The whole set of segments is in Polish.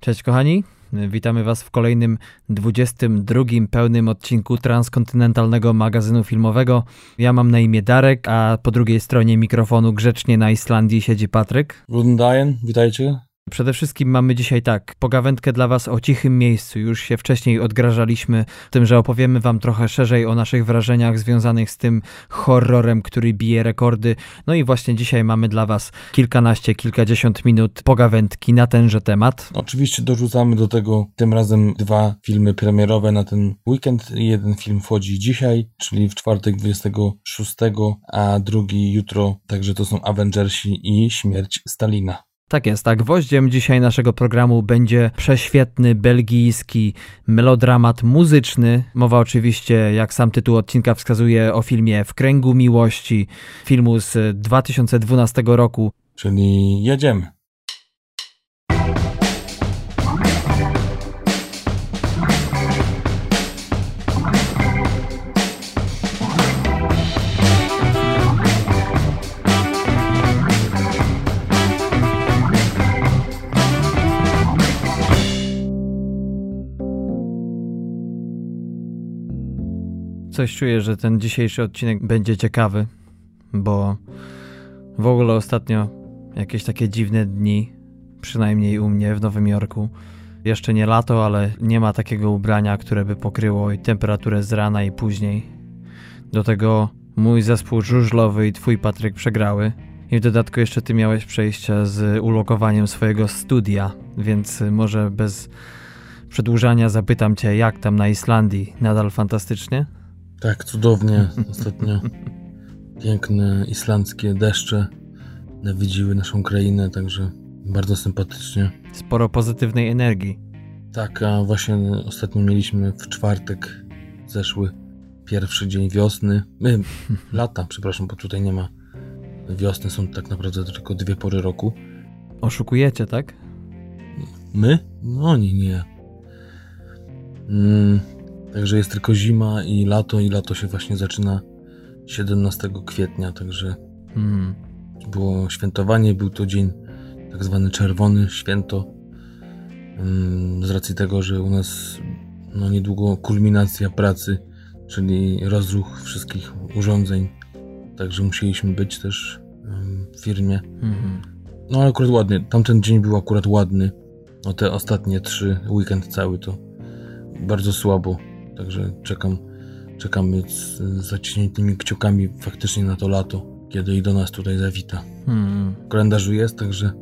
Cześć kochani, witamy Was w kolejnym 22 pełnym odcinku transkontynentalnego magazynu filmowego. Ja mam na imię Darek, a po drugiej stronie mikrofonu grzecznie na Islandii siedzi Patryk. Guten Dajen, witajcie. Przede wszystkim mamy dzisiaj tak, pogawędkę dla Was o cichym miejscu. Już się wcześniej odgrażaliśmy tym, że opowiemy Wam trochę szerzej o naszych wrażeniach związanych z tym horrorem, który bije rekordy. No i właśnie dzisiaj mamy dla Was kilkanaście, kilkadziesiąt minut pogawędki na tenże temat. Oczywiście dorzucamy do tego tym razem dwa filmy premierowe na ten weekend. Jeden film wchodzi dzisiaj, czyli w czwartek 26, a drugi jutro. Także to są Avengersi i Śmierć Stalina. Tak jest, tak. Gwoździem dzisiaj naszego programu będzie prześwietny belgijski melodramat muzyczny. Mowa oczywiście, jak sam tytuł odcinka wskazuje, o filmie W kręgu miłości, filmu z 2012 roku. Czyli jedziemy. Coś czuję, że ten dzisiejszy odcinek będzie ciekawy, bo w ogóle ostatnio jakieś takie dziwne dni, przynajmniej u mnie w Nowym Jorku. Jeszcze nie lato, ale nie ma takiego ubrania, które by pokryło i temperaturę z rana i później. Do tego mój zespół żużlowy i twój Patryk przegrały. I w dodatku jeszcze ty miałeś przejścia z ulokowaniem swojego studia, więc może bez przedłużania zapytam cię, jak tam na Islandii? Nadal fantastycznie? Tak, cudownie. Ostatnio piękne islandzkie deszcze nawiedziły naszą krainę, także bardzo sympatycznie. Sporo pozytywnej energii. Tak, a właśnie ostatnio mieliśmy w czwartek zeszły pierwszy dzień wiosny. My, lata, przepraszam, bo tutaj nie ma wiosny, są tak naprawdę tylko dwie pory roku. Oszukujecie, tak? My? No oni nie. Mm, Także jest tylko zima i lato, i lato się właśnie zaczyna 17 kwietnia, także mm. było świętowanie, był to dzień tak zwany czerwony, święto, mm, z racji tego, że u nas no, niedługo kulminacja pracy, czyli rozruch wszystkich urządzeń, także musieliśmy być też w firmie. Mm. No ale akurat ładnie, tamten dzień był akurat ładny, no te ostatnie trzy, weekend cały to bardzo słabo Także czekam, czekamy z zaciśniętymi kciukami faktycznie na to lato, kiedy i do nas tutaj zawita. Hmm. W kalendarzu jest, także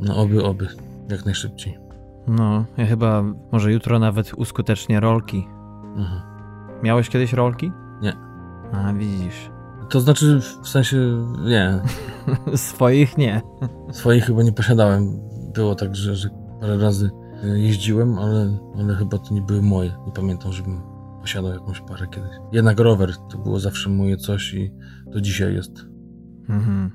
no oby, oby, jak najszybciej. No, ja chyba może jutro nawet uskutecznię rolki. Mhm. Miałeś kiedyś rolki? Nie. A, widzisz. To znaczy, w sensie, nie. Swoich nie. Swoich chyba nie posiadałem. Było tak, że, że parę razy jeździłem, ale, ale chyba to nie były moje. Nie pamiętam, żebym posiadał jakąś parę kiedyś. Jednak rower to było zawsze moje coś i do dzisiaj jest. Mhm.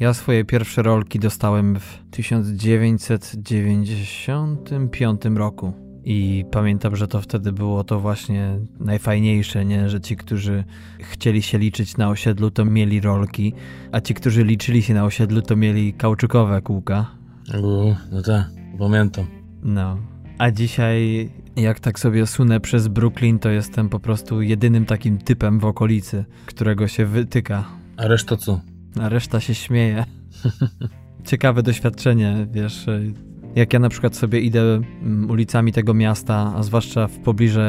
Ja swoje pierwsze rolki dostałem w 1995 roku. I pamiętam, że to wtedy było to właśnie najfajniejsze, nie? że ci, którzy chcieli się liczyć na osiedlu, to mieli rolki, a ci, którzy liczyli się na osiedlu, to mieli kauczykowe kółka. U, no tak, pamiętam. No, a dzisiaj jak tak sobie sunę przez Brooklyn, to jestem po prostu jedynym takim typem w okolicy, którego się wytyka. A reszta co? A reszta się śmieje. Ciekawe doświadczenie, wiesz. Jak ja na przykład sobie idę mm, ulicami tego miasta, a zwłaszcza w pobliżu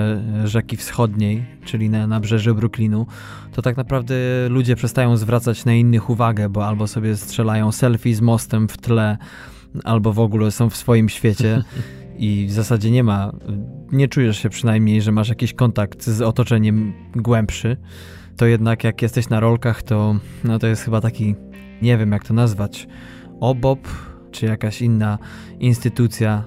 rzeki wschodniej, czyli na nabrzeżu Brooklynu, to tak naprawdę ludzie przestają zwracać na innych uwagę, bo albo sobie strzelają selfie z mostem w tle, albo w ogóle są w swoim świecie. i w zasadzie nie ma, nie czujesz się przynajmniej, że masz jakiś kontakt z otoczeniem głębszy, to jednak jak jesteś na rolkach, to, no to jest chyba taki, nie wiem jak to nazwać, obob czy jakaś inna instytucja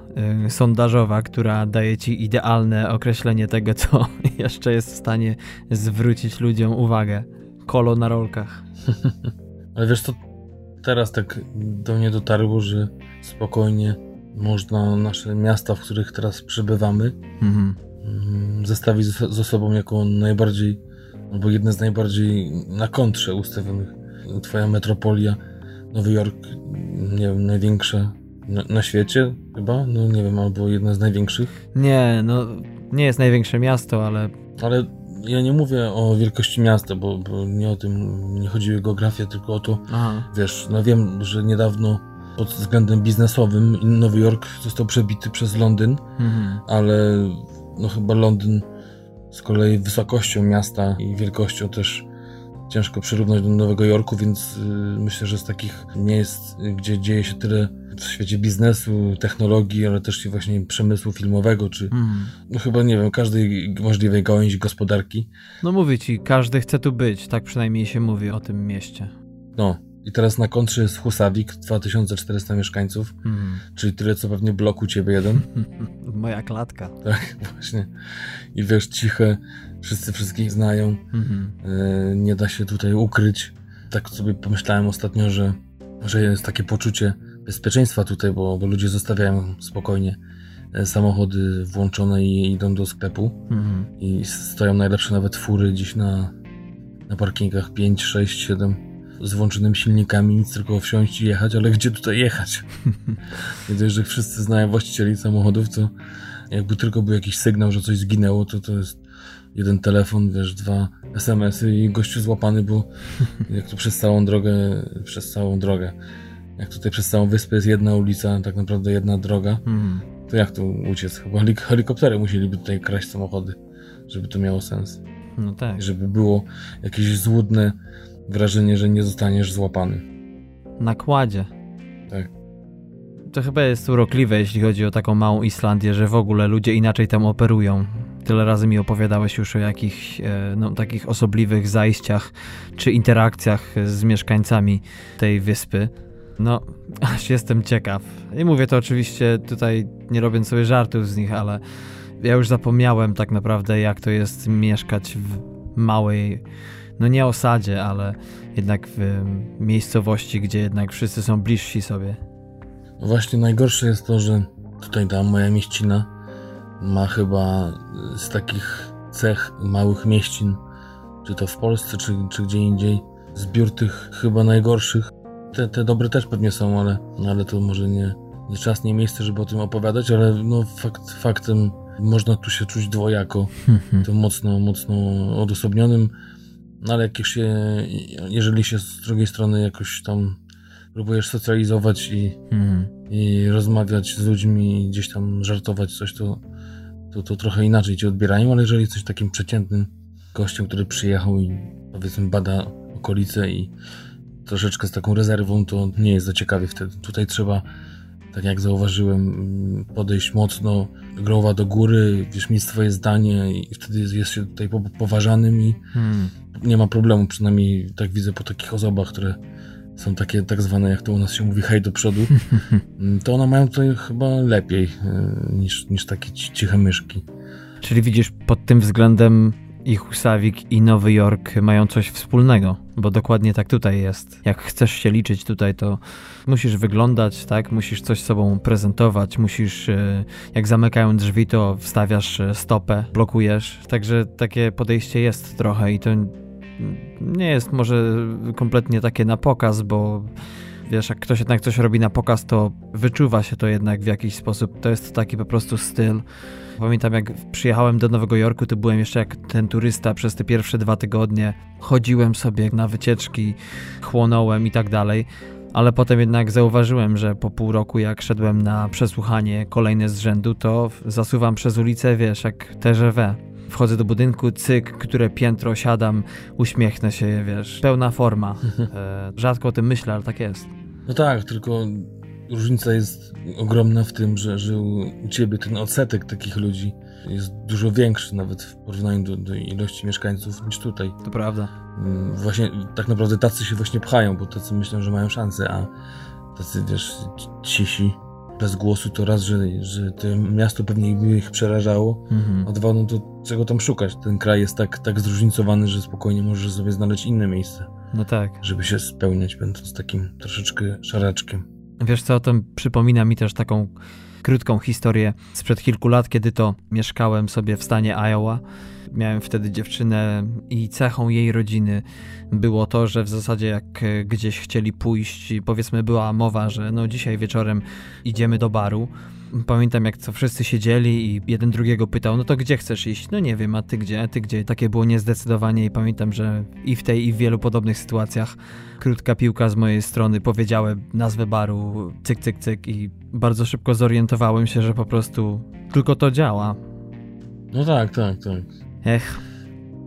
y, sondażowa, która daje ci idealne określenie tego, co jeszcze jest w stanie zwrócić ludziom uwagę. Kolo na rolkach. Ale wiesz, to teraz tak do mnie dotarło, że spokojnie można nasze miasta, w których teraz przebywamy, mhm. Mm, zestawić ze sobą jako najbardziej, albo jedne z najbardziej na kontrze ustawionych. Twoja metropolia, Nowy Jork, nie wiem, największa Na, na, świecie chyba? No nie wiem, albo jedna z największych? Nie, no nie jest największe miasto, ale... Ale ja nie mówię o wielkości miasta, bo, bo nie o tym nie chodzi o geografię, tylko o to, Aha. wiesz, no wiem, że niedawno pod względem biznesowym Nowy Jork został przebity przez Londyn, mhm. ale no chyba Londyn z kolei wysokością miasta i wielkością też ciężko przyrównać do Nowego Jorku, więc y, myślę, że z takich miejsc, gdzie dzieje się tyle w świecie biznesu, technologii, ale też i właśnie przemysłu filmowego, czy mm. no chyba, nie wiem, każdej możliwej gałęzi gospodarki. No mówię ci, każdy chce tu być, tak przynajmniej się mówi o tym mieście. No, i teraz na kontrze jest Husawik, 2400 mieszkańców, mm. czyli tyle co pewnie bloku ciebie jeden. Moja klatka. Tak, właśnie. I wiesz, ciche, wszyscy wszystkich znają, mm -hmm. nie da się tutaj ukryć. Tak sobie pomyślałem ostatnio, że, że jest takie poczucie bezpieczeństwa tutaj, bo, bo ludzie zostawiają spokojnie e, samochody włączone i idą do sklepu mm -hmm. i stoją najlepsze nawet fury dziś na, na parkingach 5, 6, 7 z włączonymi silnikami, nic tylko wsiąść i jechać, ale gdzie tutaj jechać? Widzę, że wszyscy znają właścicieli samochodów, to jakby tylko był jakiś sygnał, że coś zginęło, to to jest jeden telefon, wiesz, dwa SMS-y i gościu złapany, bo jak tu przez całą drogę, przez całą drogę, jak tutaj przez całą wyspę jest jedna ulica, tak naprawdę jedna droga, mhm. to jak tu uciec? Chyba helikoptery musieliby tutaj kraść samochody, żeby to miało sens. No tak. Żeby było jakieś złudne wrażenie, że nie zostaniesz złapany. Na kładzie. Tak. To chyba jest urokliwe, jeśli chodzi o taką małą Islandię, że w ogóle ludzie inaczej tam operują. Tyle razy mi opowiadałeś już o jakichś e, no, takich osobliwych zajściach czy interakcjach z mieszkańcami tej wyspy. No, aż jestem ciekaw. I mówię to oczywiście tutaj nie robiąc sobie żartów z nich, ale ja już zapomniałem tak naprawdę, jak to jest mieszkać w małej no nie osadzie, ale jednak w miejscowości, gdzie jednak wszyscy są bliżsi sobie. Właśnie najgorsze jest to, że tutaj ta moja mieścina ma chyba z takich cech małych mieścin, czy to w Polsce, czy, czy gdzie indziej, zbiór tych chyba najgorszych. Te, te dobre też pewnie są, ale, no ale to może nie, nie czas, nie miejsce, żeby o tym opowiadać, ale no fakt, faktem można tu się czuć dwojako, to mocno, mocno odosobnionym no ale jak się, jeżeli się z drugiej strony jakoś tam próbujesz socjalizować i, mhm. i rozmawiać z ludźmi, gdzieś tam żartować coś, to, to, to trochę inaczej cię odbierają, ale jeżeli jesteś takim przeciętnym gościem, który przyjechał i powiedzmy bada okolice i troszeczkę z taką rezerwą, to nie jest za ciekawie wtedy. Tutaj trzeba, tak jak zauważyłem, podejść mocno, growa do góry, wiesz, mieć swoje zdanie i wtedy jest, jest się tutaj poważanym i hmm nie ma problemu, przynajmniej tak widzę po takich osobach, które są takie tak zwane, jak to u nas się mówi, hej do przodu, to one mają tutaj chyba lepiej e, niż, niż takie ciche myszki. Czyli widzisz pod tym względem i Husawik i Nowy Jork mają coś wspólnego, bo dokładnie tak tutaj jest. Jak chcesz się liczyć tutaj, to musisz wyglądać, tak? Musisz coś sobą prezentować, musisz, e, jak zamykają drzwi, to wstawiasz e, stopę, blokujesz. Także takie podejście jest trochę i to nie jest może kompletnie takie na pokaz, bo wiesz, jak ktoś jednak coś robi na pokaz, to wyczuwa się to jednak w jakiś sposób. To jest taki po prostu styl. Pamiętam, jak przyjechałem do Nowego Jorku, to byłem jeszcze jak ten turysta przez te pierwsze dwa tygodnie. Chodziłem sobie na wycieczki, chłonąłem i tak dalej. Ale potem jednak zauważyłem, że po pół roku, jak szedłem na przesłuchanie kolejne z rzędu, to zasuwam przez ulicę, wiesz, jak TGV. Wchodzę do budynku, cyk, które piętro siadam, uśmiechnę się, wiesz, pełna forma. E, rzadko o tym myślę, ale tak jest. No tak, tylko różnica jest ogromna w tym, że, że u ciebie ten odsetek takich ludzi jest dużo większy nawet w porównaniu do, do ilości mieszkańców niż tutaj. To prawda. Mm, właśnie tak naprawdę tacy się właśnie pchają, bo tacy myślą, że mają szansę, a tacy wiesz, cisi bez głosu, to raz, że, że to miasto pewnie by ich przerażało, mhm. a dwa, no to czego tam szukać? Ten kraj jest tak, tak zróżnicowany, że spokojnie możesz sobie znaleźć inne miejsce. No tak. Żeby się spełniać, będąc takim troszeczkę szaraczkiem. Wiesz co, to przypomina mi też taką krótką historię sprzed kilku lat, kiedy to mieszkałem sobie w stanie Iowa. Miałem wtedy dziewczynę i cechą jej rodziny było to, że w zasadzie jak e, gdzieś chcieli pójść, powiedzmy była mowa, że no dzisiaj wieczorem idziemy do baru, Pamiętam, jak co wszyscy siedzieli i jeden drugiego pytał, no to gdzie chcesz iść? No nie wiem, a ty gdzie, a ty gdzie? Takie było niezdecydowanie i pamiętam, że i w tej, i w wielu podobnych sytuacjach krótka piłka z mojej strony powiedziałem nazwę baru, cyk, cyk, cyk i bardzo szybko zorientowałem się, że po prostu tylko to działa. No tak, tak, tak. Ech.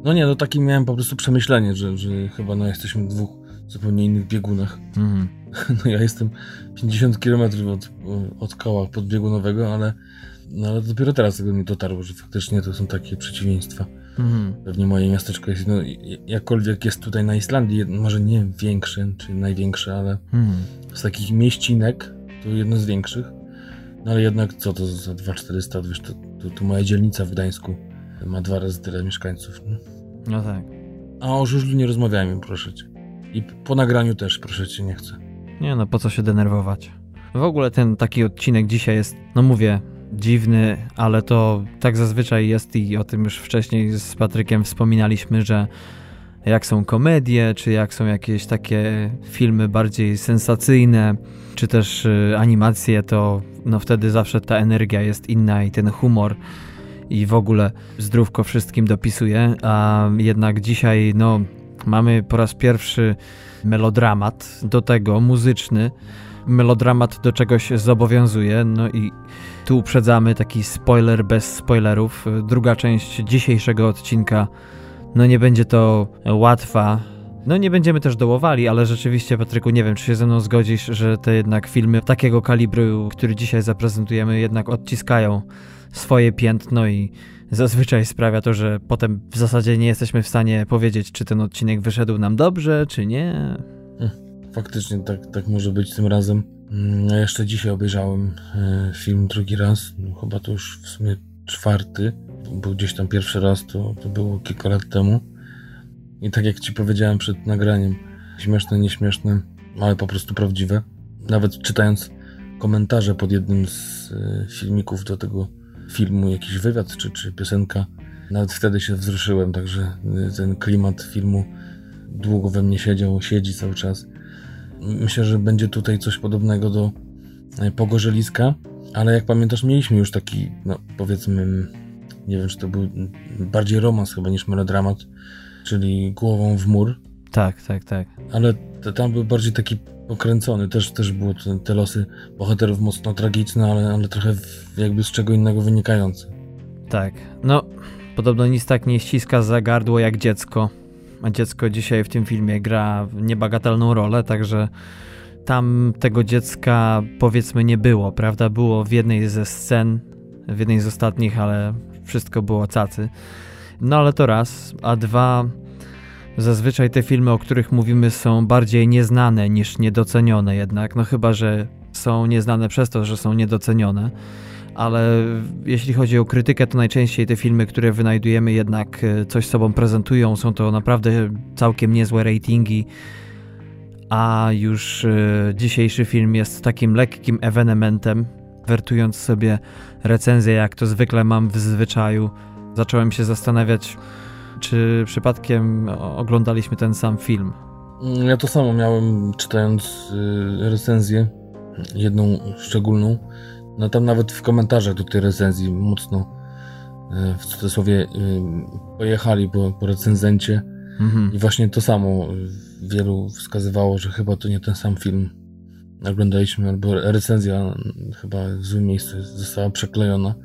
No nie, no takim miałem po prostu przemyślenie, że, że chyba no jesteśmy w dwóch zupełnie innych biegunach. Mhm. No ja jestem 50 km od, od koła podbiegunowego, ale, no, ale dopiero teraz tego mi dotarło, że faktycznie to są takie przeciwieństwa. Mhm. Pewnie moje miasteczko jest, no, jakkolwiek jest tutaj na Islandii, może nie większe, czy największe, ale mhm. z takich mieścinek to jedno z większych. No ale jednak co to za 2400, wiesz, to, to, to moja dzielnica w Gdańsku ma dwa razy tyle mieszkańców. No, no tak. A o żużlu nie rozmawiajmy, proszę cię. I po nagraniu też, proszę cię, nie chcę. Nie no, po co się denerwować. W ogóle ten taki odcinek dzisiaj jest, no mówię, dziwny, ale to tak zazwyczaj jest i o tym już wcześniej z Patrykiem wspominaliśmy, że jak są komedie, czy jak są jakieś takie filmy bardziej sensacyjne, czy też y, animacje, to no wtedy zawsze ta energia jest inna i ten humor i w ogóle zdrówko wszystkim dopisuje, a jednak dzisiaj no mamy po raz pierwszy melodramat, do tego muzyczny. Melodramat do czegoś zobowiązuje, no i tu uprzedzamy taki spoiler bez spoilerów. Druga część dzisiejszego odcinka, no nie będzie to łatwa. No nie będziemy też dołowali, ale rzeczywiście, Patryku, nie wiem, czy się ze mną zgodzisz, że te jednak filmy takiego kalibru, który dzisiaj zaprezentujemy, jednak odciskają swoje piętno i zazwyczaj sprawia to, że potem w zasadzie nie jesteśmy w stanie powiedzieć, czy ten odcinek wyszedł nam dobrze, czy nie. Faktycznie tak, tak może być tym razem. Mm, ja jeszcze dzisiaj obejrzałem e, film drugi raz, no, chyba to już w sumie czwarty. Był gdzieś tam pierwszy raz, to, to było kilka lat temu. I tak jak ci powiedziałem przed nagraniem, śmieszne, nieśmieszne, ale po prostu prawdziwe. Nawet czytając komentarze pod jednym z e, filmików do tego filmu jakiś wywiad czy, czy piosenka. Nawet wtedy się wzruszyłem, także ten klimat filmu długo we mnie siedział, siedzi cały czas. Myślę, że będzie tutaj coś podobnego do e, Pogorzeliska, ale jak pamiętasz, mieliśmy już taki, no powiedzmy, nie wiem, czy to był bardziej romans chyba niż melodramat, czyli Głową w mur. Tak, tak, tak. Ale tam był bardziej taki pokręcony. Też, też były te, te losy bohaterów mocno tragiczne, ale, ale trochę jakby z czego innego wynikające. Tak. No, podobno nic tak nie ściska za gardło jak dziecko. A dziecko dzisiaj w tym filmie gra niebagatelną rolę, także tam tego dziecka powiedzmy nie było, prawda? Było w jednej ze scen, w jednej z ostatnich, ale wszystko było cacy. No ale to raz, a dwa Zazwyczaj te filmy, o których mówimy, są bardziej nieznane niż niedocenione, jednak, no chyba, że są nieznane przez to, że są niedocenione. Ale jeśli chodzi o krytykę, to najczęściej te filmy, które wynajdujemy, jednak e, coś sobą prezentują. Są to naprawdę całkiem niezłe ratingi. A już y, dzisiejszy film jest takim lekkim ewenementem. Wertując sobie recenzję, jak to zwykle mam w zwyczaju, zacząłem się zastanawiać, czy przypadkiem oglądaliśmy ten sam film? Ja to samo miałem czytając y, recenzję, jedną szczególną. No tam nawet w komentarzach do tej recenzji mocno y, w cudzysłowie y, pojechali po, po recenzencie mhm. i właśnie to samo wielu wskazywało, że chyba to nie ten sam film oglądaliśmy, albo recenzja chyba w złym miejscu została przeklejona.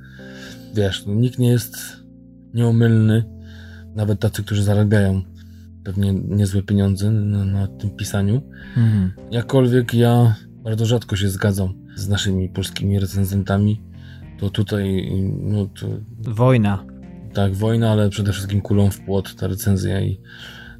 Wiesz, no, nikt nie jest nieomylny, nawet tacy, którzy zarabiają pewnie niezłe pieniądze na, na tym pisaniu. Mhm. Jakkolwiek ja bardzo rzadko się zgadzam z naszymi polskimi recenzentami, to tutaj no to... Wojna. Tak, wojna, ale przede wszystkim kulą w płot ta recenzja i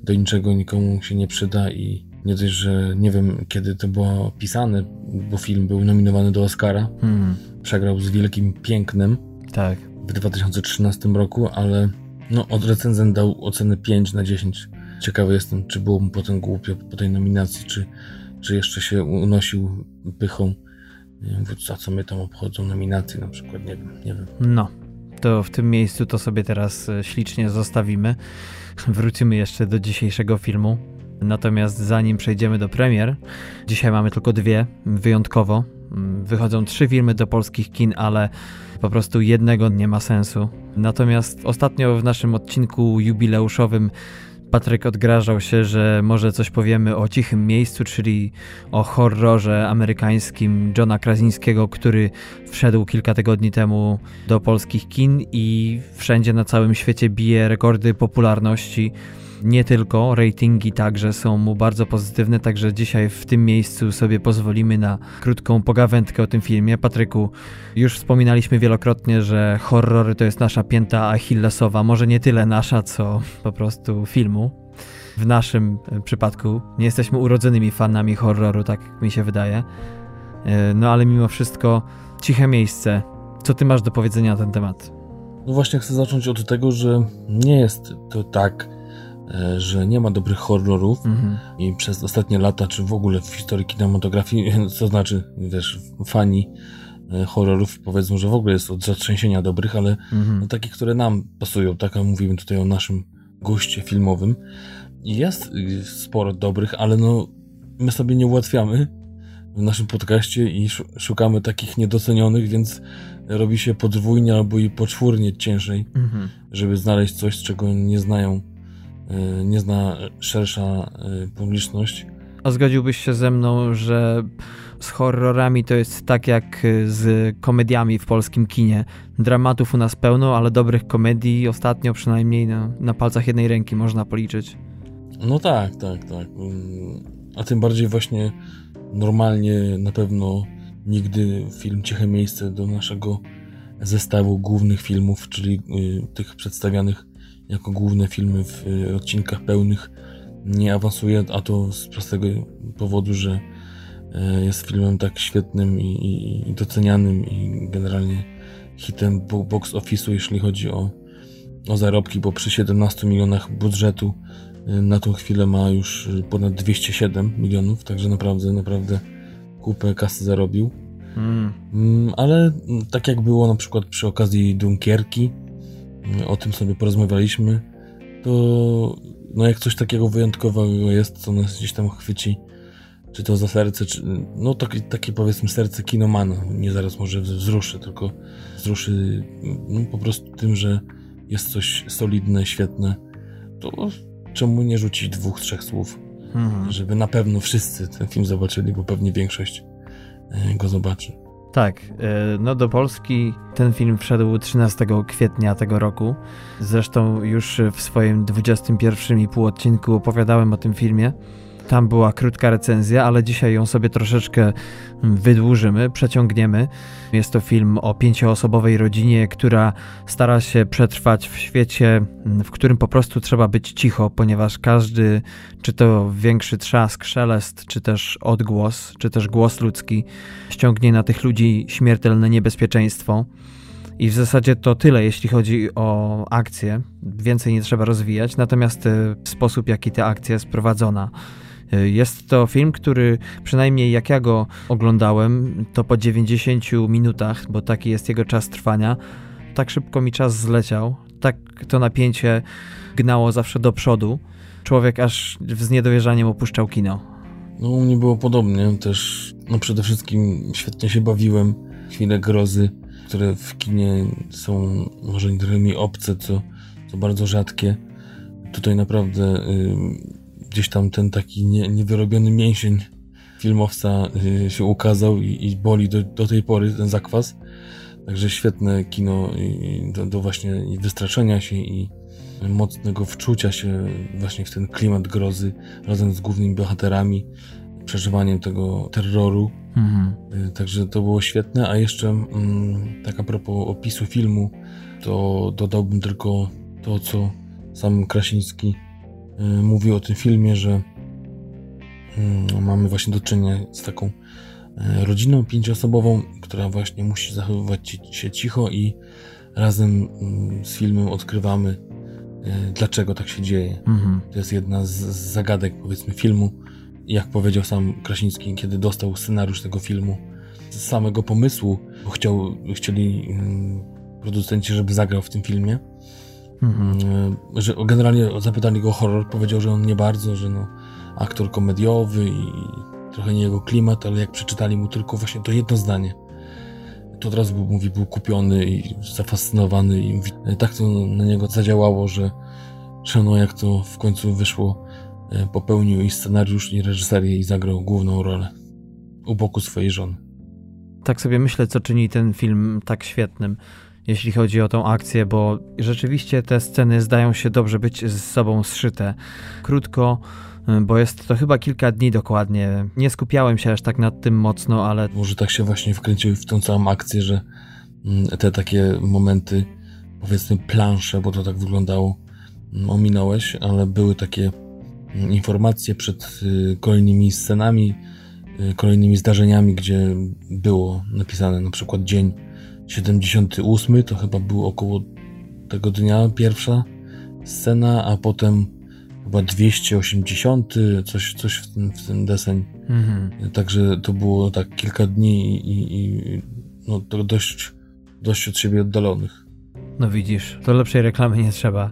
do niczego nikomu się nie przyda i nie dość, że nie wiem kiedy to było pisane, bo film był nominowany do Oscara. Mhm. Przegrał z Wielkim Pięknem. Tak. W 2013 roku, ale no, od recenzent dał ocenę 5 na 10. Ciekawy jestem, czy było mu potem głupio po tej nominacji, czy, czy jeszcze się unosił pychą za co my tam obchodzą nominacje na przykład, nie wiem, nie wiem. No, to w tym miejscu to sobie teraz e, ślicznie zostawimy. Wrócimy jeszcze do dzisiejszego filmu. Natomiast zanim przejdziemy do premier, dzisiaj mamy tylko dwie, wyjątkowo. Mm, wychodzą trzy filmy do polskich kin, ale po prostu jednego nie ma sensu. Natomiast ostatnio w naszym odcinku jubileuszowym Patryk odgrażał się, że może coś powiemy o Cichym Miejscu, czyli o horrorze amerykańskim Johna Krasinskiego, który wszedł kilka tygodni temu do polskich kin i wszędzie na całym świecie bije rekordy popularności nie tylko, ratingi także są mu bardzo pozytywne, także dzisiaj w tym miejscu sobie pozwolimy na krótką pogawędkę o tym filmie. Patryku, już wspominaliśmy wielokrotnie, że horrory to jest nasza pięta achillesowa, może nie tyle nasza, co po prostu filmu. W naszym przypadku nie jesteśmy urodzonymi fanami horroru, tak mi się wydaje. E, no ale mimo wszystko, ciche miejsce. Co ty masz do powiedzenia na ten temat? No właśnie chcę zacząć od tego, że nie jest to tak, E, że nie ma dobrych horrorów mhm. i przez ostatnie lata, czy w ogóle w historii kinematografii, co znaczy, wiesz, fani e, horrorów powiedzą, że w ogóle jest od zatrzęsienia dobrych, ale mhm. no, takich, które nam pasują, tak, a mówimy tutaj o naszym goście filmowym. Jest sporo dobrych, ale no, my sobie nie ułatwiamy w naszym podcaście i szukamy takich niedocenionych, więc robi się podwójnie albo i poczwórnie ciężej, mhm. żeby znaleźć coś, czego nie znają nie zna szersza y, publiczność. A zgodziłbyś się ze mną, że z horrorami to jest tak jak z komediami w polskim kinie. Dramatów u nas pełno, ale dobrych komedii ostatnio przynajmniej na, na palcach jednej ręki można policzyć. No tak, tak, tak. Mm, a tym bardziej właśnie normalnie na pewno nigdy film Ciche Miejsce do naszego zestawu głównych filmów, czyli y, tych przedstawianych jako główne filmy w y, odcinkach pełnych nie awansuje, a to z prostego powodu, że y, jest filmem tak świetnym i, i, i docenianym i generalnie hitem box office'u, jeśli chodzi o, o zarobki, bo przy 17 milionach budżetu y, na tą chwilę ma już ponad 207 milionów, także naprawdę, naprawdę kupę kasy zarobił. Mm. mm ale tak jak było na przykład przy okazji Dunkierki, o tym sobie porozmawialiśmy, to no jak coś takiego wyjątkowego jest, co nas gdzieś tam chwyci, czy to za serce, czy no takie, takie powiedzmy serce kinomana, nie zaraz może wzruszy, tylko wzruszy no, po prostu tym, że jest coś solidne, świetne, to czemu nie rzucić dwóch, trzech słów, mhm. żeby na pewno wszyscy ten film zobaczyli, bo pewnie większość e, go zobaczy. Tak, e, no do Polski ten film wszedł 13 kwietnia tego roku. Zresztą już w swoim 21,5 odcinku opowiadałem o tym filmie. Tam była krótka recenzja, ale dzisiaj ją sobie troszeczkę wydłużymy, przeciągniemy. Jest to film o pięcioosobowej rodzinie, która stara się przetrwać w świecie, w którym po prostu trzeba być cicho, ponieważ każdy, czy to większy trzask, szelest, czy też odgłos, czy też głos ludzki, ściągnie na tych ludzi śmiertelne niebezpieczeństwo. I w zasadzie to tyle, jeśli chodzi o akcję. Więcej nie trzeba rozwijać, natomiast e, sposób, jaki ta akcja jest prowadzona, jest to film, który przynajmniej jak ja go oglądałem, to po 90 minutach, bo taki jest jego czas trwania, tak szybko mi czas zleciał, tak to napięcie gnało zawsze do przodu. Człowiek aż z niedowierzaniem opuszczał kino. No u mnie było podobnie, też no przede wszystkim świetnie się bawiłem. Chwile grozy, które w kinie są może mi obce, co, co bardzo rzadkie. Tutaj naprawdę gdzieś tam ten taki nie, niewyrobiony mięsień filmowca y, się ukazał i, i boli do, do, tej pory ten zakwas. Także świetne kino do, do właśnie wystraszenia się i mocnego wczucia się właśnie w ten klimat grozy razem z głównymi bohaterami, przeżywaniem tego terroru. Mhm. Y, także to było świetne, a jeszcze mm, tak a propos opisu filmu, to dodałbym tylko to, co sam Krasiński Y, mówi o tym filmie, że mm, mamy właśnie do czynienia z taką y, rodziną pięcioosobową, która właśnie musi zachowywać się cicho i razem z filmem odkrywamy, y, dlaczego tak się dzieje. Mhm. To jest jedna z zagadek, powiedzmy, filmu. Jak powiedział sam Krasiński, kiedy dostał scenariusz tego filmu, z samego pomysłu, bo chciał, chcieli producenci, żeby zagrał w tym filmie. Mhm. E, że generalnie zapytali go o horror, powiedział, że on nie bardzo, że no, aktor komediowy i trochę nie jego klimat, ale jak przeczytali mu tylko właśnie to jedno zdanie, to od razu był, mówi, był kupiony i zafascynowany i mówi, e, tak to na niego zadziałało, że, że no jak to w końcu wyszło, e, popełnił i scenariusz, i reżyserię i zagrał główną rolę u boku swojej żony. Tak sobie myślę, co czyni ten film tak świetnym jeśli chodzi o tą akcję, bo rzeczywiście te sceny zdają się dobrze być z sobą zszyte. Krótko, y, bo jest to chyba kilka dni dokładnie. Nie skupiałem się aż tak nad tym mocno, ale. Może tak się właśnie wkręcił w tą całą akcję, że mm, te takie momenty, powiedzmy plansze, bo to tak wyglądało, mm, ominąłeś, ale były takie mm, informacje przed y, kolejnymi scenami, y, kolejnymi zdarzeniami, gdzie było napisane na przykład dzień 78 to chyba był około tego dnia pierwsza scena, a potem chyba 280, coś, coś w tym, w tym deseń. Mhm. Także to było tak kilka dni i, i no, to dość, dość od siebie oddalonych. No widzisz, to lepszej reklamy nie trzeba.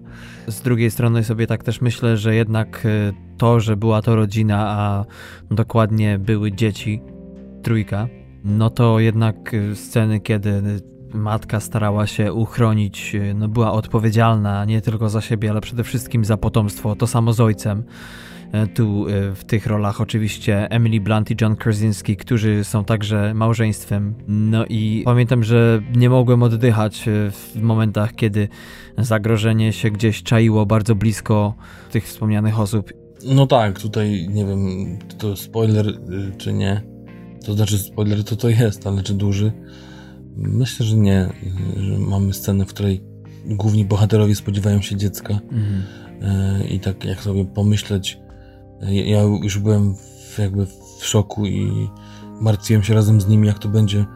Z drugiej strony sobie tak też myślę, że jednak y, to, że była to rodzina, a dokładnie były dzieci, trójka, no to jednak y, sceny, kiedy matka starała się uchronić, y, no była odpowiedzialna nie tylko za siebie, ale przede wszystkim za potomstwo, to samo z ojcem. E, tu y, w tych rolach oczywiście Emily Blunt i John Krasinski, którzy są także małżeństwem. No i pamiętam, że nie mogłem oddychać w momentach, kiedy zagrożenie się gdzieś czaiło bardzo blisko tych wspomnianych osób. No tak, tutaj nie wiem, to spoiler czy nie to znaczy, spoiler to to jest, ale czy duży? Myślę, że nie. Że mamy scenę, w której główni bohaterowie spodziewają się dziecka. Mhm. I tak jak sobie pomyśleć, ja już byłem w, jakby w szoku i martwiłem się razem z nimi, jak to będzie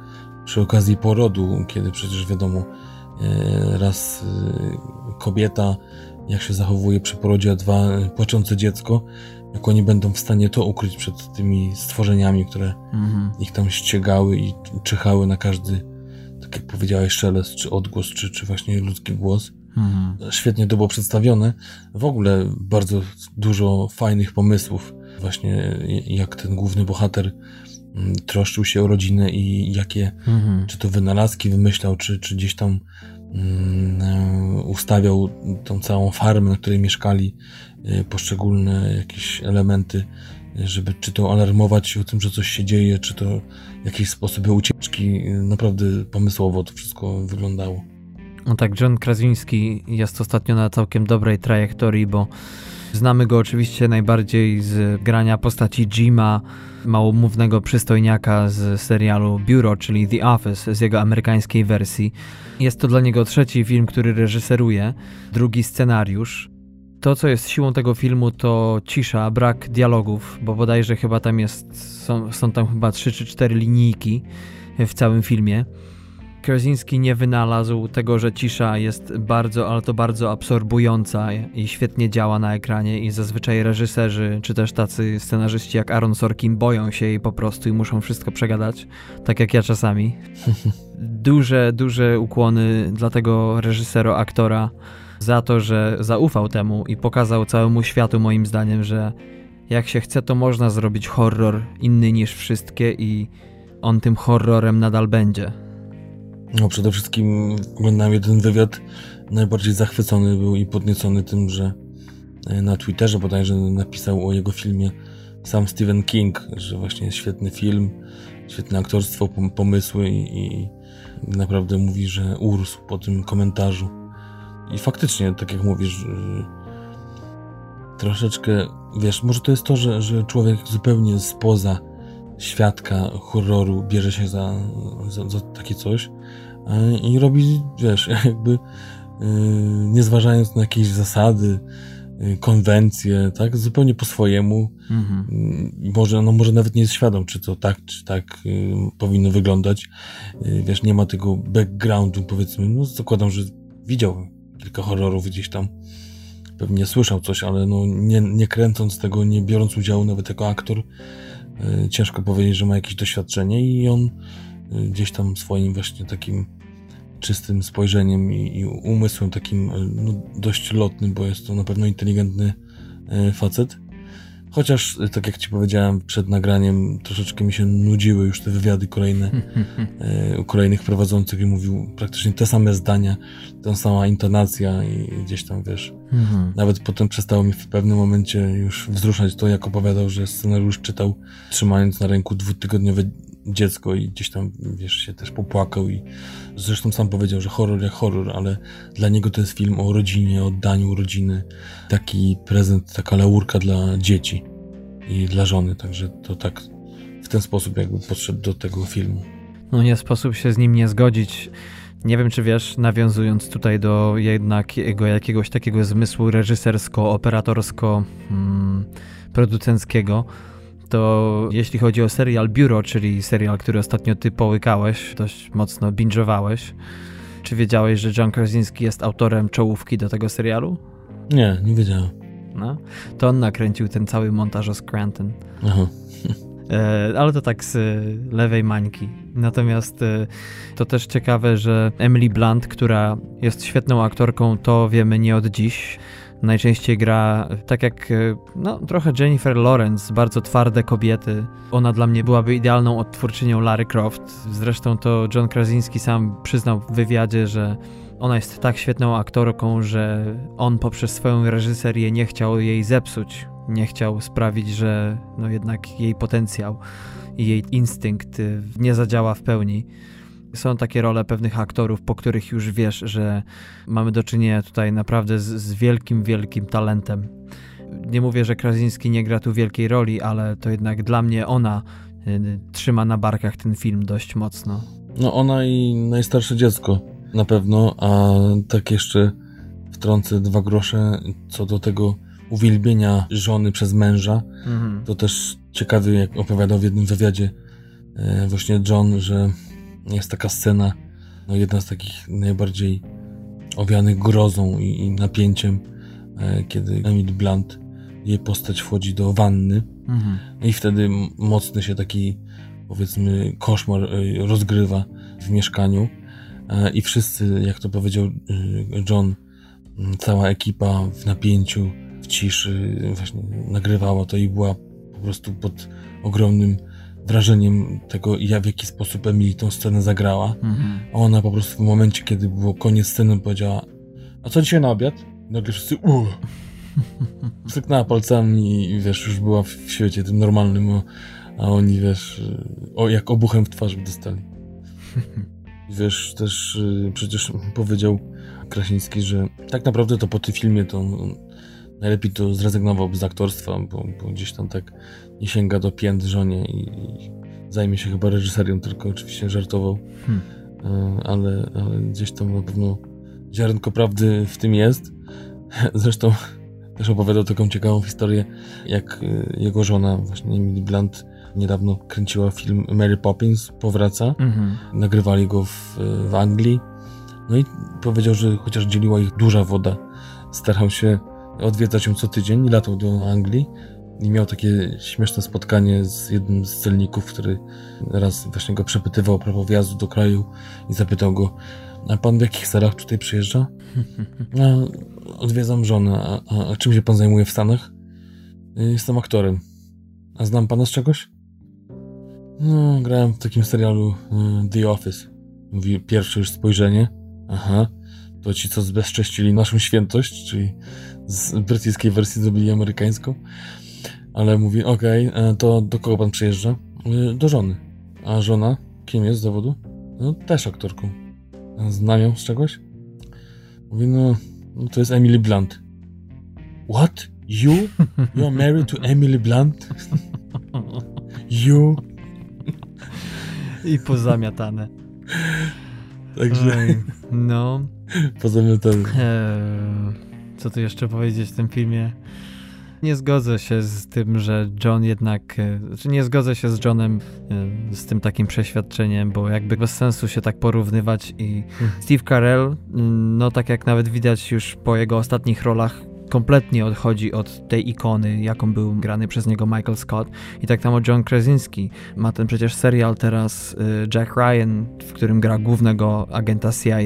przy okazji porodu, kiedy przecież wiadomo, e, raz e, kobieta, jak się zachowuje przy porodzie, a dwa płaczące dziecko, jak oni będą w stanie to ukryć przed tymi stworzeniami, które mhm. ich tam ściegały i czyhały na każdy, tak jak powiedziałeś, szelest, czy odgłos, czy, czy właśnie ludzki głos. Mhm. Świetnie to było przedstawione. W ogóle bardzo dużo fajnych pomysłów, właśnie jak ten główny bohater mm, troszczył się o rodzinę i jakie, mhm. czy to wynalazki wymyślał, czy, czy gdzieś tam um, ustawiał tą całą farmę, na której mieszkali poszczególne jakieś elementy, y, żeby czy to alarmować o tym, że coś się dzieje, czy to jakieś sposoby ucieczki. Y, naprawdę pomysłowo to wszystko wyglądało. No tak, John Krasinski jest ostatnio na całkiem dobrej trajektorii, bo znamy go oczywiście najbardziej z grania postaci Jima, małomównego przystojniaka z serialu Bureau, czyli The Office, z jego amerykańskiej wersji. Jest to dla niego trzeci film, który reżyseruje, drugi scenariusz. To, co jest siłą tego filmu, to cisza, brak dialogów, bo bodajże chyba tam jest, są, są tam chyba trzy czy cztery linijki w całym filmie. Krasinski nie wynalazł tego, że cisza jest bardzo, ale to bardzo absorbująca i świetnie działa na ekranie i zazwyczaj reżyserzy, czy też tacy scenarzyści jak Aaron Sorkin boją się jej po prostu i muszą wszystko przegadać, tak jak ja czasami. duże, duże ukłony dla tego reżysera, aktora, za to, że zaufał temu i pokazał całemu światu, moim zdaniem, że jak się chce, to można zrobić horror inny niż wszystkie i on tym horrorem nadal będzie. No przede wszystkim oglądałem jeden wywiad, najbardziej zachwycony był i podniecony tym, że e, na Twitterze bodajże napisał o jego filmie sam Stephen King, że właśnie świetny film, świetne aktorstwo, pomysły i, i naprawdę mówi, że urósł po tym komentarzu. I faktycznie, tak jak mówisz, y, troszeczkę, wiesz, może to jest to, że, że człowiek zupełnie spoza świadka horroru bierze się za, za, za takie coś i robi, wiesz, jakby y, nie zważając na jakieś zasady, y, konwencje, tak, zupełnie po swojemu. Mhm. Może, no może nawet nie jest świadom, czy to tak, czy tak powinno wyglądać. Wiesz, nie ma tego backgroundu, powiedzmy, no zakładam, że widział kilka horrorów gdzieś tam pewnie słyszał coś, ale no nie, nie kręcąc tego, nie biorąc udziału nawet jako aktor, yy, ciężko powiedzieć, że ma jakieś doświadczenie i on gdzieś tam swoim właśnie takim czystym spojrzeniem i, i umysłem takim no, dość lotnym, bo jest to na pewno inteligentny facet. Chociaż, y, tak jak ci powiedziałem przed nagraniem, troszeczkę mi się nudziły już te wywiady kolejne y, u kolejnych prowadzących i mówił praktycznie te same zdania, ta sama intonacja i gdzieś tam, wiesz, mhm. nawet potem przestało mi w pewnym momencie już wzruszać to, jak opowiadał, że scenariusz czytał trzymając na ręku dwutygodniowe dziecko i gdzieś tam, wiesz, się też popłakał i zresztą sam powiedział, że horror jak horror, ale dla niego to jest film o rodzinie, o oddaniu rodziny, taki prezent, taka laurka dla dzieci i dla żony, także to tak w ten sposób jakby podszedł do tego filmu. No nie sposób się z nim nie zgodzić. Nie wiem, czy wiesz, nawiązując tutaj do jednak jego jakiegoś takiego zmysłu reżysersko-operatorsko-producenckiego, hmm, to jeśli chodzi o serial Biuro, czyli serial, który ostatnio ty połykałeś, dość mocno binge'owałeś, czy wiedziałeś, że John Krasinski jest autorem czołówki do tego serialu? Nie, nie wiedziałem. No, to on nakręcił ten cały montaż o Scranton. Aha. E, ale to tak z lewej mańki. Natomiast e, to też ciekawe, że Emily Blunt, która jest świetną aktorką, to wiemy nie od dziś najczęściej gra tak jak e, no, trochę Jennifer Lawrence, bardzo twarde kobiety. Ona dla mnie byłaby idealną odtwórczynią Larry Croft. Zresztą to John Krasinski sam przyznał w wywiadzie, że ona jest tak świetną aktorką, że on poprzez swoją reżyserię nie chciał jej zepsuć. Nie chciał sprawić, że no jednak jej potencjał i jej instynkt y, nie zadziała w pełni. Są takie role pewnych aktorów, po których już wiesz, że mamy do czynienia tutaj naprawdę z, z wielkim, wielkim talentem. Nie mówię, że Krasinski nie gra tu wielkiej roli, ale to jednak dla mnie ona y, trzyma na barkach ten film dość mocno. No ona i najstarsze dziecko na pewno, a tak jeszcze wtrącę dwa grosze co do tego uwielbienia żony przez męża. Mhm. To też ciekawy, jak opowiadał w jednym wywiadzie e, właśnie John, że jest taka scena, no jedna z takich najbardziej owianych grozą i, i napięciem, e, kiedy Emily Blunt, jej postać wchodzi do wanny mhm. i wtedy mocny się taki, powiedzmy, koszmar e, rozgrywa w mieszkaniu e, i wszyscy, jak to powiedział John, cała ekipa w napięciu, w ciszy właśnie nagrywała to i była po prostu pod ogromnym wrażeniem tego, ja w jaki sposób Emily tą scenę zagrała. Mhm. Ona po prostu w momencie, kiedy było koniec sceny, powiedziała a co dzisiaj na obiad? I nagle wszyscy uuu. Styknęła palcami i wiesz, już była w świecie tym normalnym, a oni wiesz, o, jak obuchem w twarz dostali. wiesz, też y, przecież powiedział Krasiński, że tak naprawdę to po tym filmie to najlepiej to zrezygnował z aktorstwa, bo, bo, gdzieś tam tak nie sięga do pięt żonie i, i zajmie się chyba reżyserią, tylko oczywiście żartował. Hmm. E, ale, ale, gdzieś tam na pewno ziarenko prawdy w tym jest. Zresztą też opowiadał taką ciekawą historię, jak e, jego żona, właśnie Emily Blunt, niedawno kręciła film Mary Poppins Powraca. Mhm. Nagrywali go w, w Anglii. No i powiedział, że chociaż dzieliła ich duża woda, starał się odwiedzać ją co tydzień i latał do Anglii. I miał takie śmieszne spotkanie z jednym z celników, który raz właśnie go przepytywał o prawo wjazdu do kraju i zapytał go, a pan w jakich celach tutaj przyjeżdża? A, odwiedzam żonę. A, a, a czym się pan zajmuje w Stanach? Jestem aktorem. A znam pana z czegoś? No, grałem w takim serialu y, The Office. Mówi pierwsze już spojrzenie. Aha. To ci, co zbezcześcili naszą świętość, czyli z brytyjskiej wersji zrobili amerykańską. Ale mówi, okej, okay, e, to do kogo pan przyjeżdża? Do żony. A żona? Kim jest z zawodu? No, też aktorką. Znam ją z czegoś? Mówi, no, no to jest Emily Blunt. What? You? You are married to Emily Blunt? you? I pozamiatane. Także... No. Pozamiatane. Eee co tu jeszcze powiedzieć w tym filmie. Nie zgodzę się z tym, że John jednak, e, znaczy nie zgodzę się z Johnem e, z tym takim przeświadczeniem, bo jakby bez sensu się tak porównywać i hmm. Steve Carell, mm, no tak jak nawet widać już po jego ostatnich rolach, kompletnie odchodzi od tej ikony, jaką był grany przez niego Michael Scott. I tak samo John Krasinski ma ten przecież serial teraz y, Jack Ryan, w którym gra głównego agenta CIA.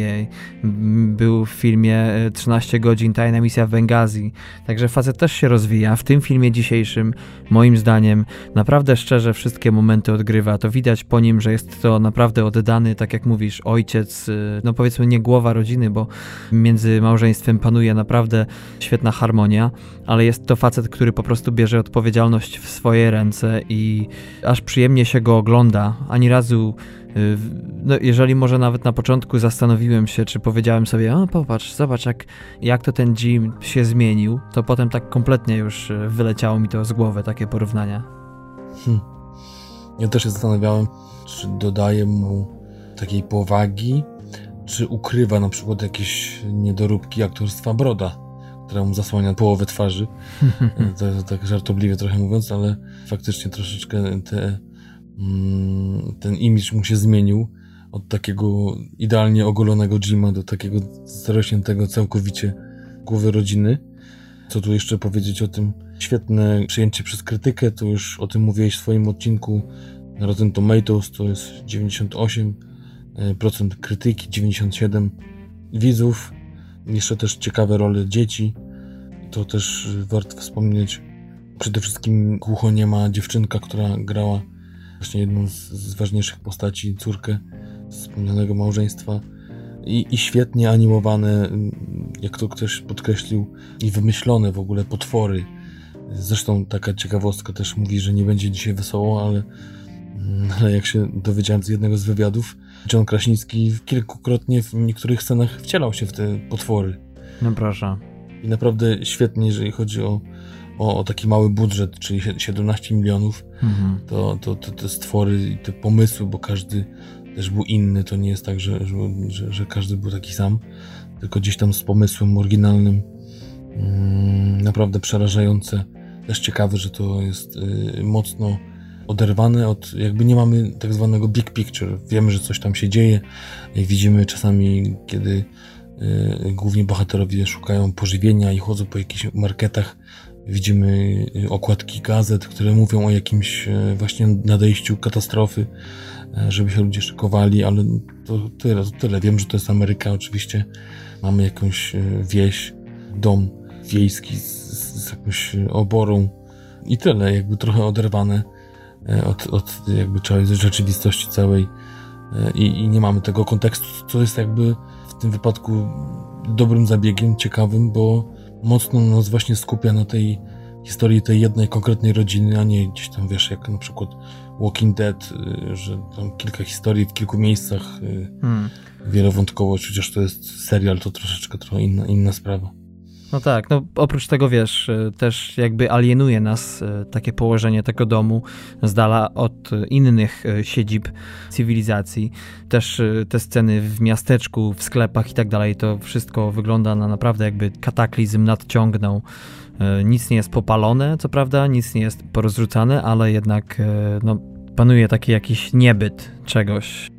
Był w filmie 13 y, godzin Tajna misja w Bengazji. Także facet też się rozwija. W tym filmie dzisiejszym, moim zdaniem, naprawdę szczerze wszystkie momenty odgrywa. To widać po nim, że jest to naprawdę oddany, tak jak mówisz, ojciec, y, no powiedzmy nie głowa rodziny, bo między małżeństwem panuje naprawdę świetna harmonia, ale jest to facet, który po prostu bierze odpowiedzialność w swoje ręce i aż przyjemnie się go ogląda. Ani razu y, no, jeżeli może nawet na początku zastanowiłem się, czy powiedziałem sobie, o popatrz, zobacz jak, jak to ten Jim się zmienił, to potem tak kompletnie już y, wyleciało mi to z głowy, takie porównania. Hmm. Ja też się zastanawiałem, czy dodaję mu takiej powagi, czy ukrywa na przykład jakieś niedoróbki aktorstwa Broda, która mu zasłania połowę twarzy. to, tak żartobliwie trochę mówiąc, ale faktycznie troszeczkę te, mm, ten imidż mu się zmienił od takiego idealnie ogolonego Jima do takiego zarośniętego całkowicie głowy rodziny. Co tu jeszcze powiedzieć o tym? Świetne przyjęcie przez krytykę, to już o tym mówiłeś w swoim odcinku Rotten Tomatoes, to jest 98 E, procent krytyki, 97 widzów. Jeszcze też ciekawe role dzieci. To też warto wspomnieć. Przede wszystkim głuchoniema dziewczynka, która grała właśnie jedną z, z ważniejszych postaci, córkę wspomnianego małżeństwa. I, I, świetnie animowane, jak to ktoś podkreślił, i wymyślone w ogóle potwory. Zresztą taka ciekawostka też mówi, że nie będzie dzisiaj wesoło, ale, ale jak się dowiedziałem z jednego z wywiadów, John Kraśnicki kilkukrotnie w niektórych scenach wcielał się w te potwory. No proszę. I naprawdę świetnie, jeżeli chodzi o, o, o taki mały budżet, czyli 17 milionów, mhm. to, to, to te stwory i te pomysły, bo każdy też był inny, to nie jest tak, że, że, że każdy był taki sam, tylko gdzieś tam z pomysłem oryginalnym, mm, naprawdę przerażające. Też ciekawe, że to jest y, mocno oderwane od, jakby nie mamy tak zwanego big picture. Wiemy, że coś tam się dzieje widzimy czasami, kiedy y, głównie bohaterowie szukają pożywienia i chodzą po jakichś marketach, widzimy y, okładki gazet, które mówią o jakimś y, właśnie nadejściu katastrofy, żeby się ludzie szykowali, ale to tyle, to tyle. Wiem, że to jest Ameryka oczywiście. Mamy jakąś wieś, dom wiejski z, z jakąś oborą i tyle, jakby trochę oderwane od, od jakby całej rzeczywistości całej e, i, i nie mamy tego kontekstu, co jest jakby w tym wypadku dobrym zabiegiem, ciekawym, bo mocno nas właśnie skupia na tej historii tej jednej konkretnej rodziny, a nie gdzieś tam wiesz, jak na przykład Walking Dead, e, że tam kilka historii w kilku miejscach, hmm. wielowątkowość, chociaż to jest serial, to troszeczkę trochę inna, inna sprawa. No tak, no oprócz tego wiesz, e, też jakby alienuje nas e, takie położenie tego domu z dala od innych e, siedzib cywilizacji. Też te sceny w miasteczku, w sklepach i tak dalej, to wszystko wygląda na naprawdę jakby kataklizm nadciągnął. Nic nie jest popalone, co prawda, nic nie jest porozrzucane, ale jednak no, panuje taki jakiś niebyt czegoś.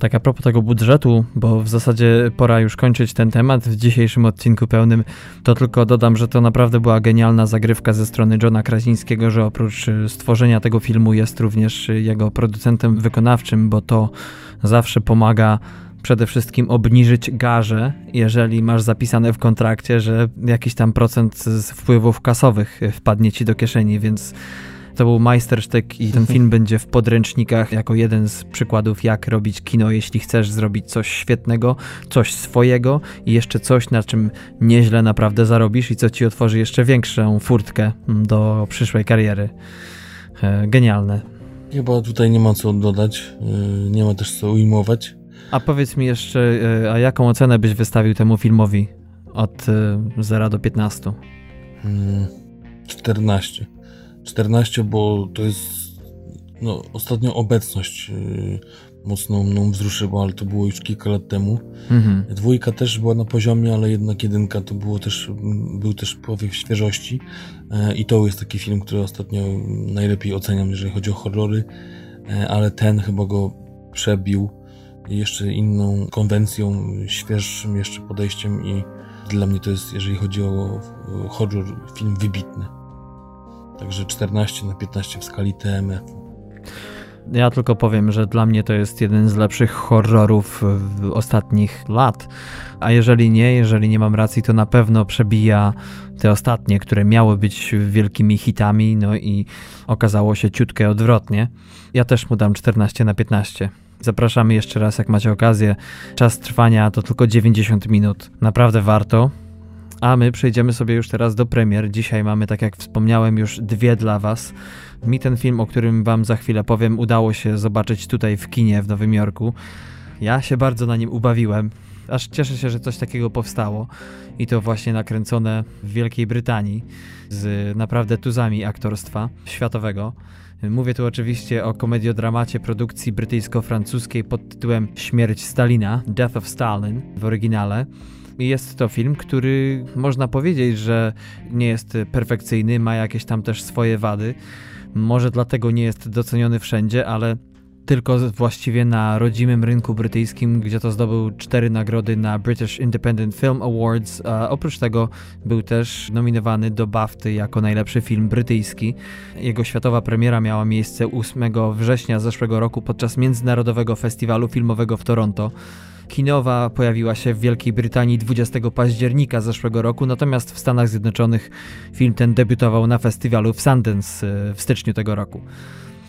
Tak a propos tego budżetu, bo w zasadzie pora już kończyć ten temat w dzisiejszym odcinku pełnym, to tylko dodam, że to naprawdę była genialna zagrywka ze strony Johna Krazińskiego, że oprócz y, stworzenia tego filmu jest również jego producentem wykonawczym, bo to zawsze pomaga przede wszystkim obniżyć garze, jeżeli masz zapisane w kontrakcie, że jakiś tam procent z wpływów kasowych wpadnie ci do kieszeni, więc to był majstersztyk i ten film będzie w podręcznikach jako jeden z przykładów, jak robić kino, jeśli chcesz zrobić coś świetnego, coś swojego i jeszcze coś, na czym nieźle naprawdę zarobisz i co ci otworzy jeszcze większą furtkę do przyszłej kariery. E, genialne. Chyba tutaj nie ma co dodać, e, nie ma też co ujmować. A powiedz mi jeszcze, e, a jaką ocenę byś wystawił temu filmowi od 0 do 15? 14. 14, bo to jest no, ostatnio obecność yy, mocno mną wzruszyła, ale to było już kilka lat temu. Mhm. Dwójka też była na poziomie, ale jednak jedynka to było też, był też powiew świeżości yy, i to jest taki film, który ostatnio najlepiej oceniam, jeżeli chodzi o horrory, yy, ale ten chyba go przebił jeszcze inną konwencją, świeższym jeszcze podejściem i Dla mnie to jest, jeżeli chodzi o horror, film wybitny. Także 14 na 15 w skali TMF. Ja tylko powiem, że dla mnie to jest jeden z lepszych horrorów ostatnich lat. A jeżeli nie, jeżeli nie mam racji, to na pewno przebija te ostatnie, które miały być wielkimi hitami, no i okazało się ciutkę odwrotnie. Ja też mu dam 14 na 15. Zapraszamy jeszcze raz, jak macie okazję. Czas trwania to tylko 90 minut. Naprawdę warto. A my przejdziemy sobie już teraz do premier. Dzisiaj mamy, tak jak wspomniałem, już dwie dla Was. Mi ten film, o którym Wam za chwilę powiem, udało się zobaczyć tutaj w kinie w Nowym Jorku. Ja się bardzo na nim ubawiłem. Aż cieszę się, że coś takiego powstało. I to właśnie nakręcone w Wielkiej Brytanii z naprawdę tuzami aktorstwa światowego. Mówię tu oczywiście o komediodramacie produkcji brytyjsko-francuskiej pod tytułem Śmierć Stalina, Death of Stalin w oryginale. Jest to film, który można powiedzieć, że nie jest perfekcyjny, ma jakieś tam też swoje wady. Może dlatego nie jest doceniony wszędzie, ale tylko właściwie na rodzimym rynku brytyjskim, gdzie to zdobył cztery nagrody na British Independent Film Awards. A oprócz tego był też nominowany do BAFTY jako najlepszy film brytyjski. Jego światowa premiera miała miejsce 8 września zeszłego roku podczas Międzynarodowego Festiwalu Filmowego w Toronto. Kinowa pojawiła się w Wielkiej Brytanii 20 października zeszłego roku, natomiast w Stanach Zjednoczonych film ten debiutował na festiwalu w Sundance e, w styczniu tego roku.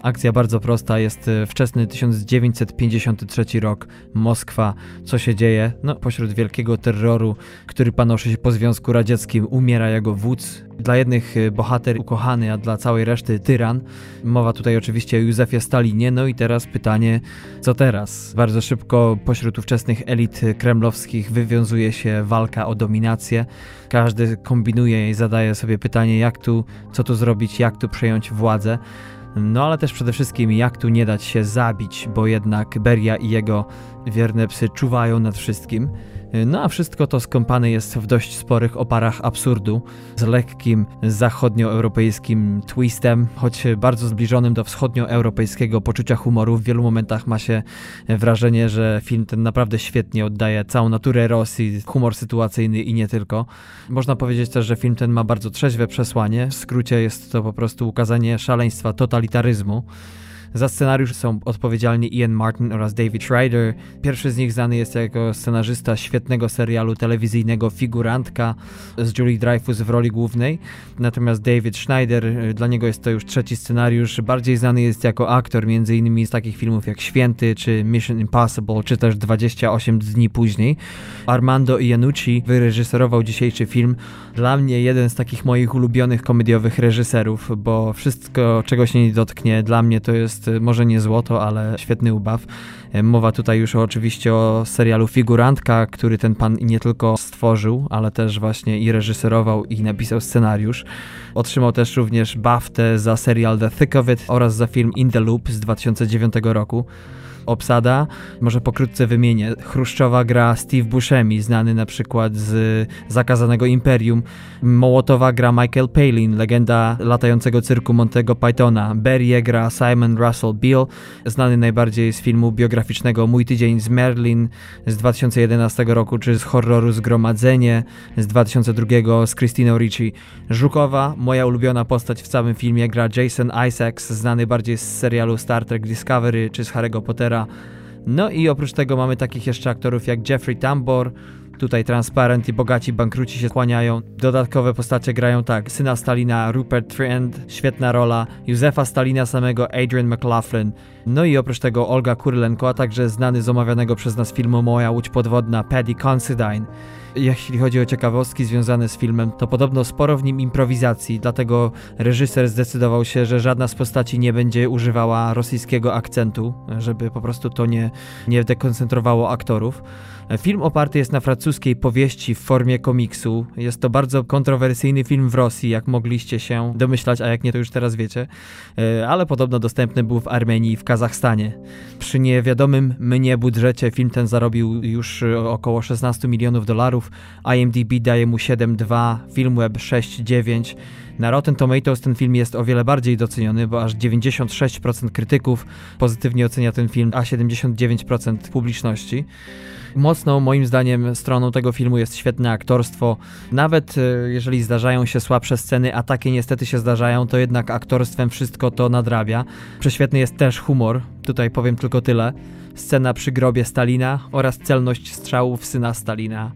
Akcja bardzo prosta, jest e, wczesny 1953 rok, Moskwa. Co się dzieje? No, pośród wielkiego terroru, który panoszy się po Związku Radzieckim, umiera jego wódz. Dla jednych e, bohater ukochany, a dla całej reszty tyran. Mowa tutaj oczywiście o Józefie Stalinie. No i teraz pytanie, co teraz? Bardzo szybko pośród ówczesnych elit kremlowskich wywiązuje się walka o dominację. Każdy kombinuje i zadaje sobie pytanie, jak tu, co tu zrobić, jak tu przejąć władzę. No ale też przede wszystkim jak tu nie dać się zabić, bo jednak Beria i jego wierne psy czuwają nad wszystkim. No a wszystko to skąpane jest w dość sporych oparach absurdu, z lekkim zachodnioeuropejskim twistem, choć bardzo zbliżonym do wschodnioeuropejskiego poczucia humoru. W wielu momentach ma się wrażenie, że film ten naprawdę świetnie oddaje całą naturę Rosji, humor sytuacyjny i nie tylko. Można powiedzieć też, że film ten ma bardzo trzeźwe przesłanie. W skrócie jest to po prostu ukazanie szaleństwa totalitaryzmu. Za scenariusz są odpowiedzialni Ian Martin oraz David Schrader. Pierwszy z nich znany jest jako scenarzysta świetnego serialu telewizyjnego Figurantka z Julie Dreyfus w roli głównej. Natomiast David Schneider, y, dla niego jest to już trzeci scenariusz. Bardziej znany jest jako aktor m.in. z takich filmów jak Święty, czy Mission Impossible, czy też 28 dni później. Armando Iannucci wyreżyserował dzisiejszy film. Dla mnie jeden z takich moich ulubionych komediowych reżyserów, bo wszystko, czego się nie dotknie, dla mnie to jest jest y, może nie złoto, ale świetny ubaw. Y, mowa tutaj już oczywiście o serialu Figurantka, który ten pan nie tylko stworzył, ale też właśnie i reżyserował i napisał scenariusz. Otrzymał też również BAFTę za serial The Thick of It oraz za film In the Loop z 2009 roku obsada. Może pokrótce wymienię. Chruszczowa gra Steve Buscemi, znany na przykład z Zakazanego Imperium. Mołotowa gra Michael Palin, legenda latającego cyrku Montego Pythona. Berie gra Simon Russell Beale, znany najbardziej z filmu biograficznego Mój tydzień z Merlin z 2011 roku, czy z horroru Zgromadzenie z 2002 z Christiną Ricci. Żukowa, moja ulubiona postać w całym filmie, gra Jason Isaacs, znany bardziej z serialu Star Trek Discovery czy z Harry'ego Pottera no i oprócz tego mamy takich jeszcze aktorów jak Jeffrey Tambor, tutaj Transparent i Bogaci Bankruci się kłaniają. Dodatkowe postacie grają tak, syna Stalina Rupert Friend, świetna rola, Józefa Stalina samego Adrian McLaughlin, no i oprócz tego Olga Kurlenko, a także znany z omawianego przez nas filmu Moja Łódź Podwodna Paddy Considine. Jeśli chodzi o ciekawostki związane z filmem, to podobno sporo w nim improwizacji, dlatego reżyser zdecydował się, że żadna z postaci nie będzie używała rosyjskiego akcentu, żeby po prostu to nie, nie dekoncentrowało aktorów. Film oparty jest na francuskiej powieści w formie komiksu. Jest to bardzo kontrowersyjny film w Rosji, jak mogliście się domyślać, a jak nie, to już teraz wiecie. E, ale podobno dostępny był w Armenii i w Kazachstanie. Przy niewiadomym mnie budżecie film ten zarobił już około 16 milionów dolarów. IMDb daje mu 7,2, Filmweb 6,9. Na Rotten Tomatoes ten film jest o wiele bardziej doceniony, bo aż 96% krytyków pozytywnie ocenia ten film, a 79% publiczności. Mocną, moim zdaniem, stroną tego filmu jest świetne aktorstwo. Nawet e, jeżeli zdarzają się słabsze sceny, a takie niestety się zdarzają, to jednak aktorstwem wszystko to nadrabia. Prześwietny jest też humor, tutaj powiem tylko tyle scena przy grobie Stalina oraz celność strzałów syna Stalina.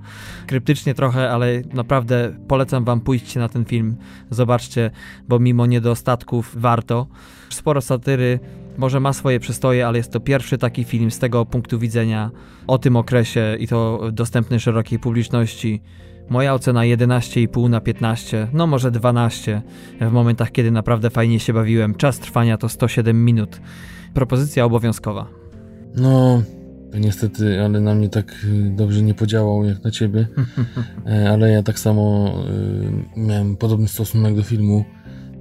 Kryptycznie trochę, ale naprawdę polecam wam pójść na ten film. Zobaczcie, bo mimo niedostatków warto. Sporo satyry, może ma swoje przystoje, ale jest to pierwszy taki film z tego punktu widzenia o tym okresie i to dostępny szerokiej publiczności. Moja ocena 11,5 na 15, no może 12 w momentach, kiedy naprawdę fajnie się bawiłem. Czas trwania to 107 minut. Propozycja obowiązkowa. No, niestety, ale na mnie tak y, dobrze nie podziałał jak na ciebie. E, ale ja tak samo y, miałem podobny stosunek do filmu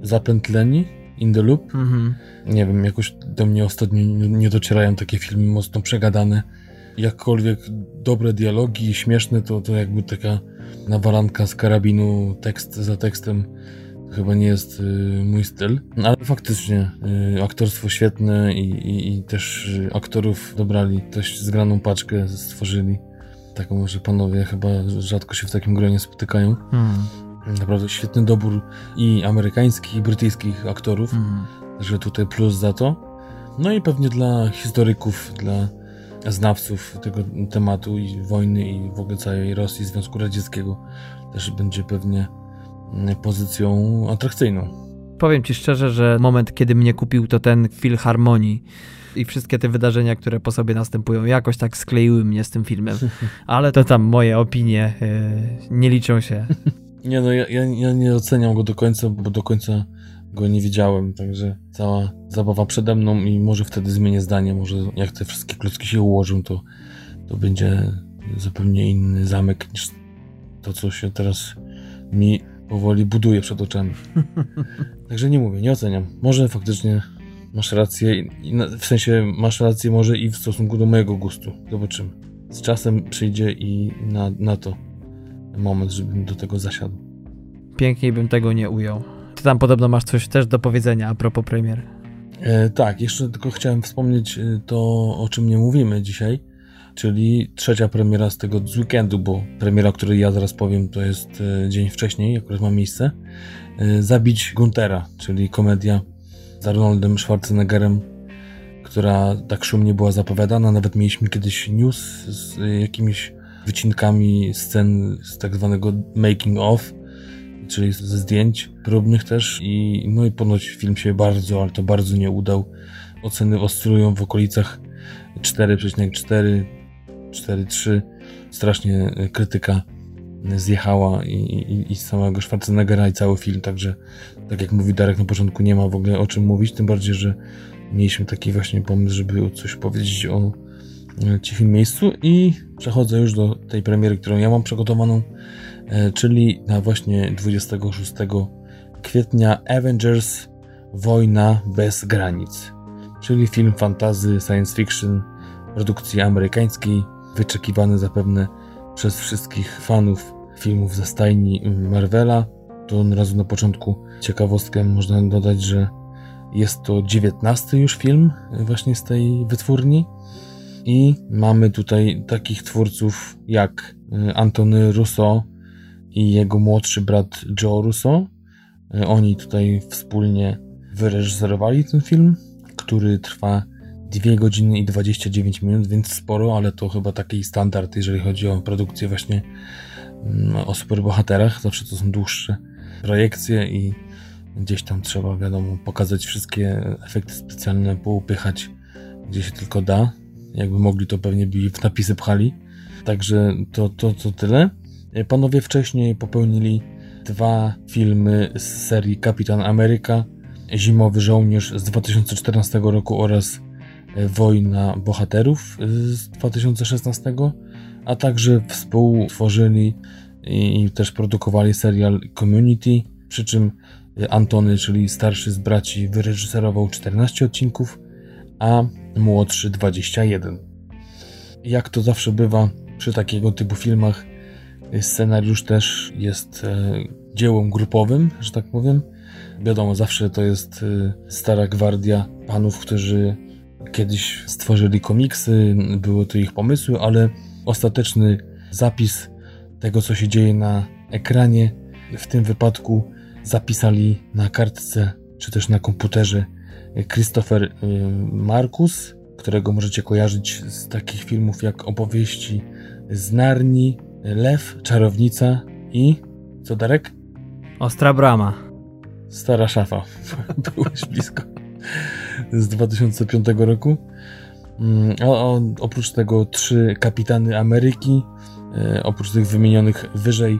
Zapętleni, In the Loop. Mhm. Nie wiem, jakoś do mnie ostatnio nie docierają takie filmy mocno przegadane. Jakkolwiek dobre dialogi, śmieszne, to, to jakby taka nawalanka z karabinu, tekst za tekstem chyba nie jest y, mój styl, ale faktycznie y, aktorstwo świetne i, i, i, też aktorów dobrali, dość zgraną paczkę stworzyli. Taką, że panowie chyba rzadko się w takim gronie spotykają. Hmm. Naprawdę świetny dobór i amerykańskich, i brytyjskich aktorów, hmm. także tutaj plus za to. No i pewnie dla historyków, dla znawców tego tematu i wojny i w ogóle całej Rosji, Związku Radzieckiego też będzie pewnie pozycją atrakcyjną. Powiem ci szczerze, że moment, kiedy mnie kupił, to ten Filharmonii i wszystkie te wydarzenia, które po sobie następują, jakoś tak skleiły mnie z tym filmem. Ale to tam moje opinie yy, nie liczą się. Nie, no ja, ja, nie oceniam go do końca, bo do końca go nie widziałem, także cała zabawa przede mną i może wtedy zmienię zdanie, może jak te wszystkie klocki się ułożą, to, to będzie zupełnie inny zamek niż to, co się teraz mi powoli buduje przed oczami. Także nie mówię, nie oceniam. Może faktycznie masz rację, w sensie masz rację może i w stosunku do mojego gustu. Zobaczymy. Z czasem przyjdzie i na, na to moment, żebym do tego zasiadł. Piękniej bym tego nie ujął. Ty tam podobno masz coś też do powiedzenia a propos premier. E, tak, jeszcze tylko chciałem wspomnieć e, to, o czym nie mówimy dzisiaj czyli trzecia premiera z tego z weekendu, bo premiera, o której ja zaraz powiem, to jest e, dzień wcześniej, akurat ma miejsce. E, Zabić Guntera, czyli komedia z Arnoldem Schwarzeneggerem, która tak szumnie była zapowiadana. Nawet mieliśmy kiedyś news z jakimiś wycinkami scen z tak zwanego making of, czyli ze zdjęć próbnych też i no i ponoć film się bardzo, ale to bardzo nie udał. Oceny oscylują w okolicach 4,4 4-3. Strasznie e, krytyka zjechała i, i, i samego Schwarzeneggera i cały film, także tak jak mówi Darek na początku, nie ma w ogóle o czym mówić, tym bardziej, że mieliśmy taki właśnie pomysł, żeby coś powiedzieć o e, cichym miejscu i przechodzę już do tej premiery, którą ja mam przygotowaną, e, czyli na właśnie 26 kwietnia Avengers Wojna bez granic, czyli film fantazy, science fiction produkcji amerykańskiej, wyczekiwany zapewne przez wszystkich fanów filmów ze stajni Marvela. To od razu na początku ciekawostkę można dodać, że jest to dziewiętnasty już film właśnie z tej wytwórni i mamy tutaj takich twórców jak y, Antony Russo i jego młodszy brat Joe Russo. Y, oni tutaj wspólnie wyreżyserowali ten film, który trwa 2 godziny i 29 minut, więc sporo, ale to chyba taki standard, jeżeli chodzi o produkcję właśnie mm, o superbohaterach. Zawsze to są dłuższe projekcje i gdzieś tam trzeba, wiadomo, pokazać wszystkie efekty specjalne, poupychać gdzie się tylko da. Jakby mogli, to pewnie by w napisy pchali. Także to, to, to tyle. Panowie wcześniej popełnili dwa filmy z serii Kapitan Ameryka, Zimowy Żołnierz z 2014 roku oraz Wojna Bohaterów z 2016, a także współtworzyli i też produkowali serial Community, przy czym Antony, czyli starszy z braci, wyreżyserował 14 odcinków, a młodszy 21. Jak to zawsze bywa przy takiego typu filmach, scenariusz też jest e, dziełem grupowym, że tak powiem. Wiadomo, zawsze to jest y, stara gwardia panów, którzy kiedyś stworzyli komiksy, były to ich pomysły, ale ostateczny zapis tego, co się dzieje na ekranie, w tym wypadku zapisali na kartce czy też na komputerze Christopher y, Markus, którego możecie kojarzyć z takich filmów jak opowieści z Narni, Lew, Czarownica i co Darek? Ostra Brama. Stara szafa. Byłeś blisko. Z 2005 roku. Mm, a, a oprócz tego trzy kapitany Ameryki, e, oprócz tych wymienionych wyżej,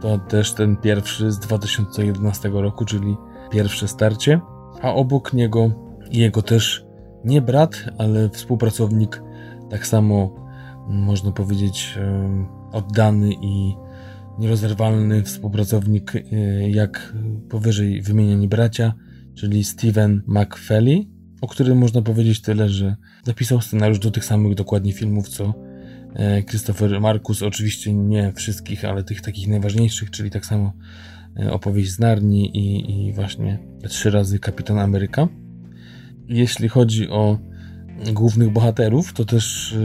to też ten pierwszy z 2011 roku, czyli pierwsze starcie. A obok niego jego też nie brat, ale współpracownik, tak samo można powiedzieć oddany i nierozerwalny współpracownik e, jak powyżej wymienieni bracia, czyli Steven McFelly, o którym można powiedzieć tyle, że napisał scenariusz do tych samych dokładnie filmów, co e, Christopher Marcus, oczywiście nie wszystkich, ale tych takich najważniejszych, czyli tak samo opowieść z Narni i, i właśnie trzy razy Kapitan Ameryka. Jeśli chodzi o głównych bohaterów, to też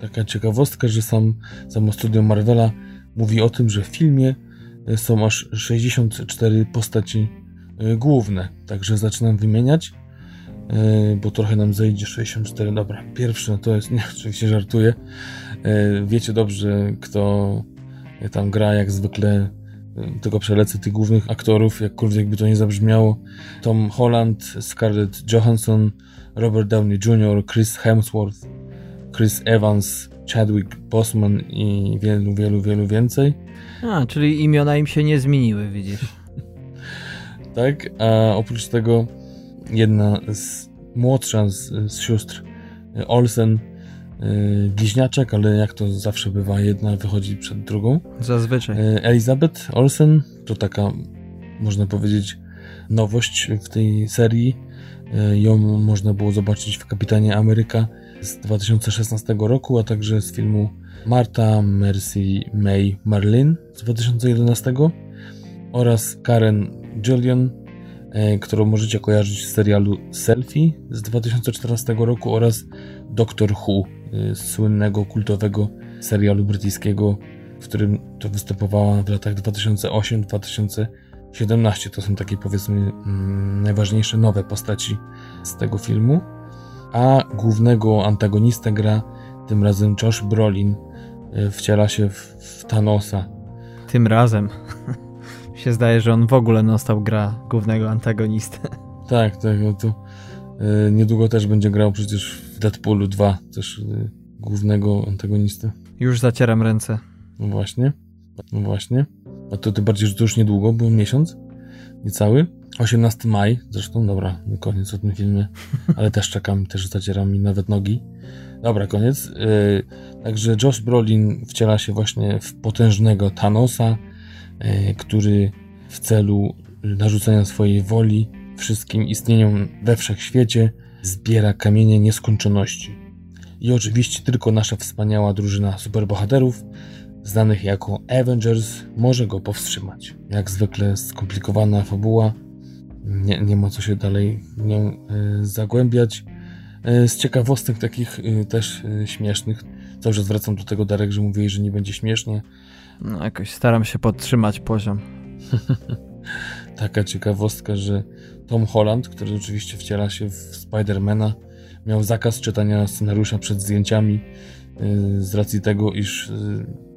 taka ciekawostka, że sam samo studio Marvela mówi o tym, że w filmie e, są aż 64 postaci e, główne. Także zaczynam wymieniać, e, bo trochę nam zejdzie 64. Dobra, pierwszy no to jest, nie, oczywiście żartuję. Wiecie dobrze, kto tam gra, jak zwykle tylko przelecę tych głównych aktorów, jakkolwiek by to nie zabrzmiało. Tom Holland, Scarlett Johansson, Robert Downey Jr., Chris Hemsworth, Chris Evans, Chadwick Boseman i wielu, wielu, wielu więcej. A, czyli imiona im się nie zmieniły, widzisz. tak, a oprócz tego jedna z młodsza z, z sióstr Olsen, bliźniaczek, ale jak to zawsze bywa, jedna wychodzi przed drugą. Zazwyczaj. Yy, Elizabeth Olsen to taka, można powiedzieć, nowość w tej serii. Yy, ją można było zobaczyć w Kapitanie Ameryka z 2016 roku, a także z filmu Marta Mercy May Marlin z 2011 oraz Karen Julian, e, którą możecie kojarzyć z serialu Selfie z 2014 roku oraz Doctor Who, e, słynnego, kultowego serialu brytyjskiego, w którym to występowała w latach 2008-2017. To są takie powiedzmy mm, najważniejsze nowe postaci z tego filmu a głównego antagonistę gra tym razem Josh Brolin. E, wciela się w, w Thanosa. Tym razem. się zdaje, że on w ogóle nostał gra głównego antagonistę. Tak, tak. No to, e, niedługo też będzie grał przecież w Deadpoolu 2 też e, głównego antagonistę. Już zacieram ręce. No właśnie. No właśnie. A to tym bardziej, że to już niedługo, był miesiąc niecały. 18 maj, zresztą, dobra, koniec o tym filmie, ale też czekam, też zacieram mi nawet nogi. Dobra, koniec. Yy, także Josh Brolin wciela się właśnie w potężnego Thanosa, yy, który w celu narzucenia swojej woli wszystkim istnieniom we wszechświecie zbiera kamienie nieskończoności. I oczywiście tylko nasza wspaniała drużyna superbohaterów, znanych jako Avengers, może go powstrzymać. Jak zwykle skomplikowana fabuła, nie, nie ma co się dalej nią y, zagłębiać. Y, z ciekawostek takich y, też śmiesznych, cały czas wracam do tego, Darek, że mówiłeś, że nie będzie śmiesznie. No jakoś staram się podtrzymać poziom. Taka ciekawostka, że Tom Holland, który oczywiście wciela się w Spidermana, miał zakaz czytania scenariusza przed zdjęciami z racji tego, iż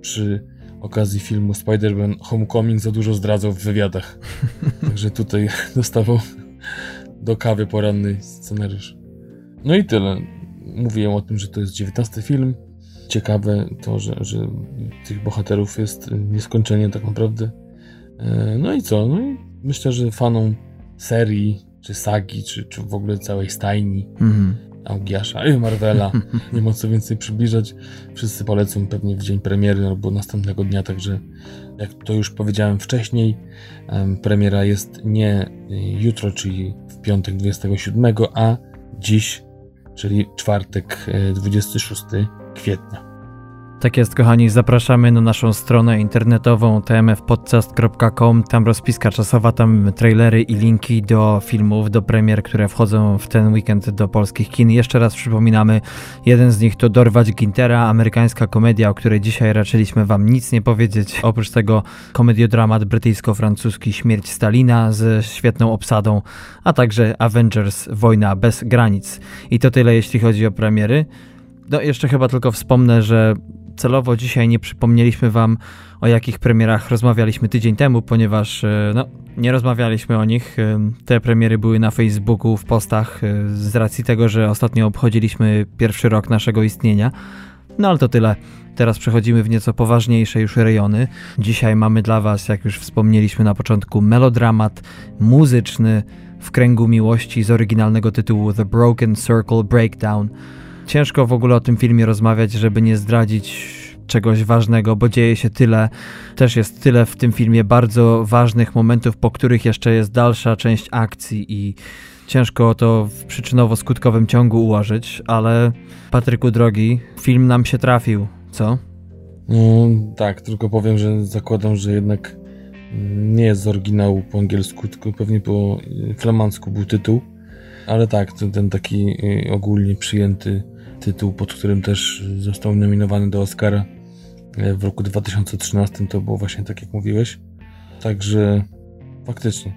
przy okazji filmu Spider-Man Homecoming za dużo zdradzał w wywiadach. Także tutaj dostawał do kawy poranny scenariusz. No i tyle. Mówiłem o tym, że to jest dziewiętnasty film. Ciekawe to, że, że tych bohaterów jest nieskończenie tak naprawdę. E, no i co? No i myślę, że fanom serii, czy sagi, czy, czy w ogóle całej stajni mm Augiasza i Marvela. Nie ma co więcej przybliżać. Wszyscy polecą pewnie w dzień premiery albo następnego dnia, także jak to już powiedziałem wcześniej, premiera jest nie jutro, czyli w piątek 27, a dziś, czyli czwartek 26 kwietnia. Tak jest, kochani, zapraszamy na naszą stronę internetową tmfpodcast.com. Tam rozpiska czasowa, tam trailery i linki do filmów, do premier, które wchodzą w ten weekend do polskich kin. Jeszcze raz przypominamy, jeden z nich to Dorwać Gintera, amerykańska komedia, o której dzisiaj raczyliśmy wam nic nie powiedzieć. Oprócz tego komediodramat brytyjsko-francuski Śmierć Stalina z świetną obsadą, a także Avengers Wojna bez granic. I to tyle, jeśli chodzi o premiery. No, jeszcze chyba tylko wspomnę, że celowo dzisiaj nie przypomnieliśmy Wam, o jakich premierach rozmawialiśmy tydzień temu, ponieważ e, no, nie rozmawialiśmy o nich. E, te premiery były na Facebooku, w postach, e, z racji tego, że ostatnio obchodziliśmy pierwszy rok naszego istnienia. No ale to tyle. Teraz przechodzimy w nieco poważniejsze już rejony. Dzisiaj mamy dla Was, jak już wspomnieliśmy na początku, melodramat muzyczny w kręgu miłości z oryginalnego tytułu The Broken Circle Breakdown. Ciężko w ogóle o tym filmie rozmawiać, żeby nie zdradzić czegoś ważnego, bo dzieje się tyle. Też jest tyle w tym filmie bardzo ważnych momentów, po których jeszcze jest dalsza część akcji i ciężko to w przyczynowo-skutkowym ciągu ułożyć, ale Patryku drogi, film nam się trafił, co? No tak, tylko powiem, że zakładam, że jednak nie jest z oryginału po angielsku, tylko pewnie po flamansku był tytuł. Ale tak, ten, ten taki y, ogólnie przyjęty tytuł, pod którym też został nominowany do Oscara e, w roku 2013, to było właśnie tak jak mówiłeś. Także faktycznie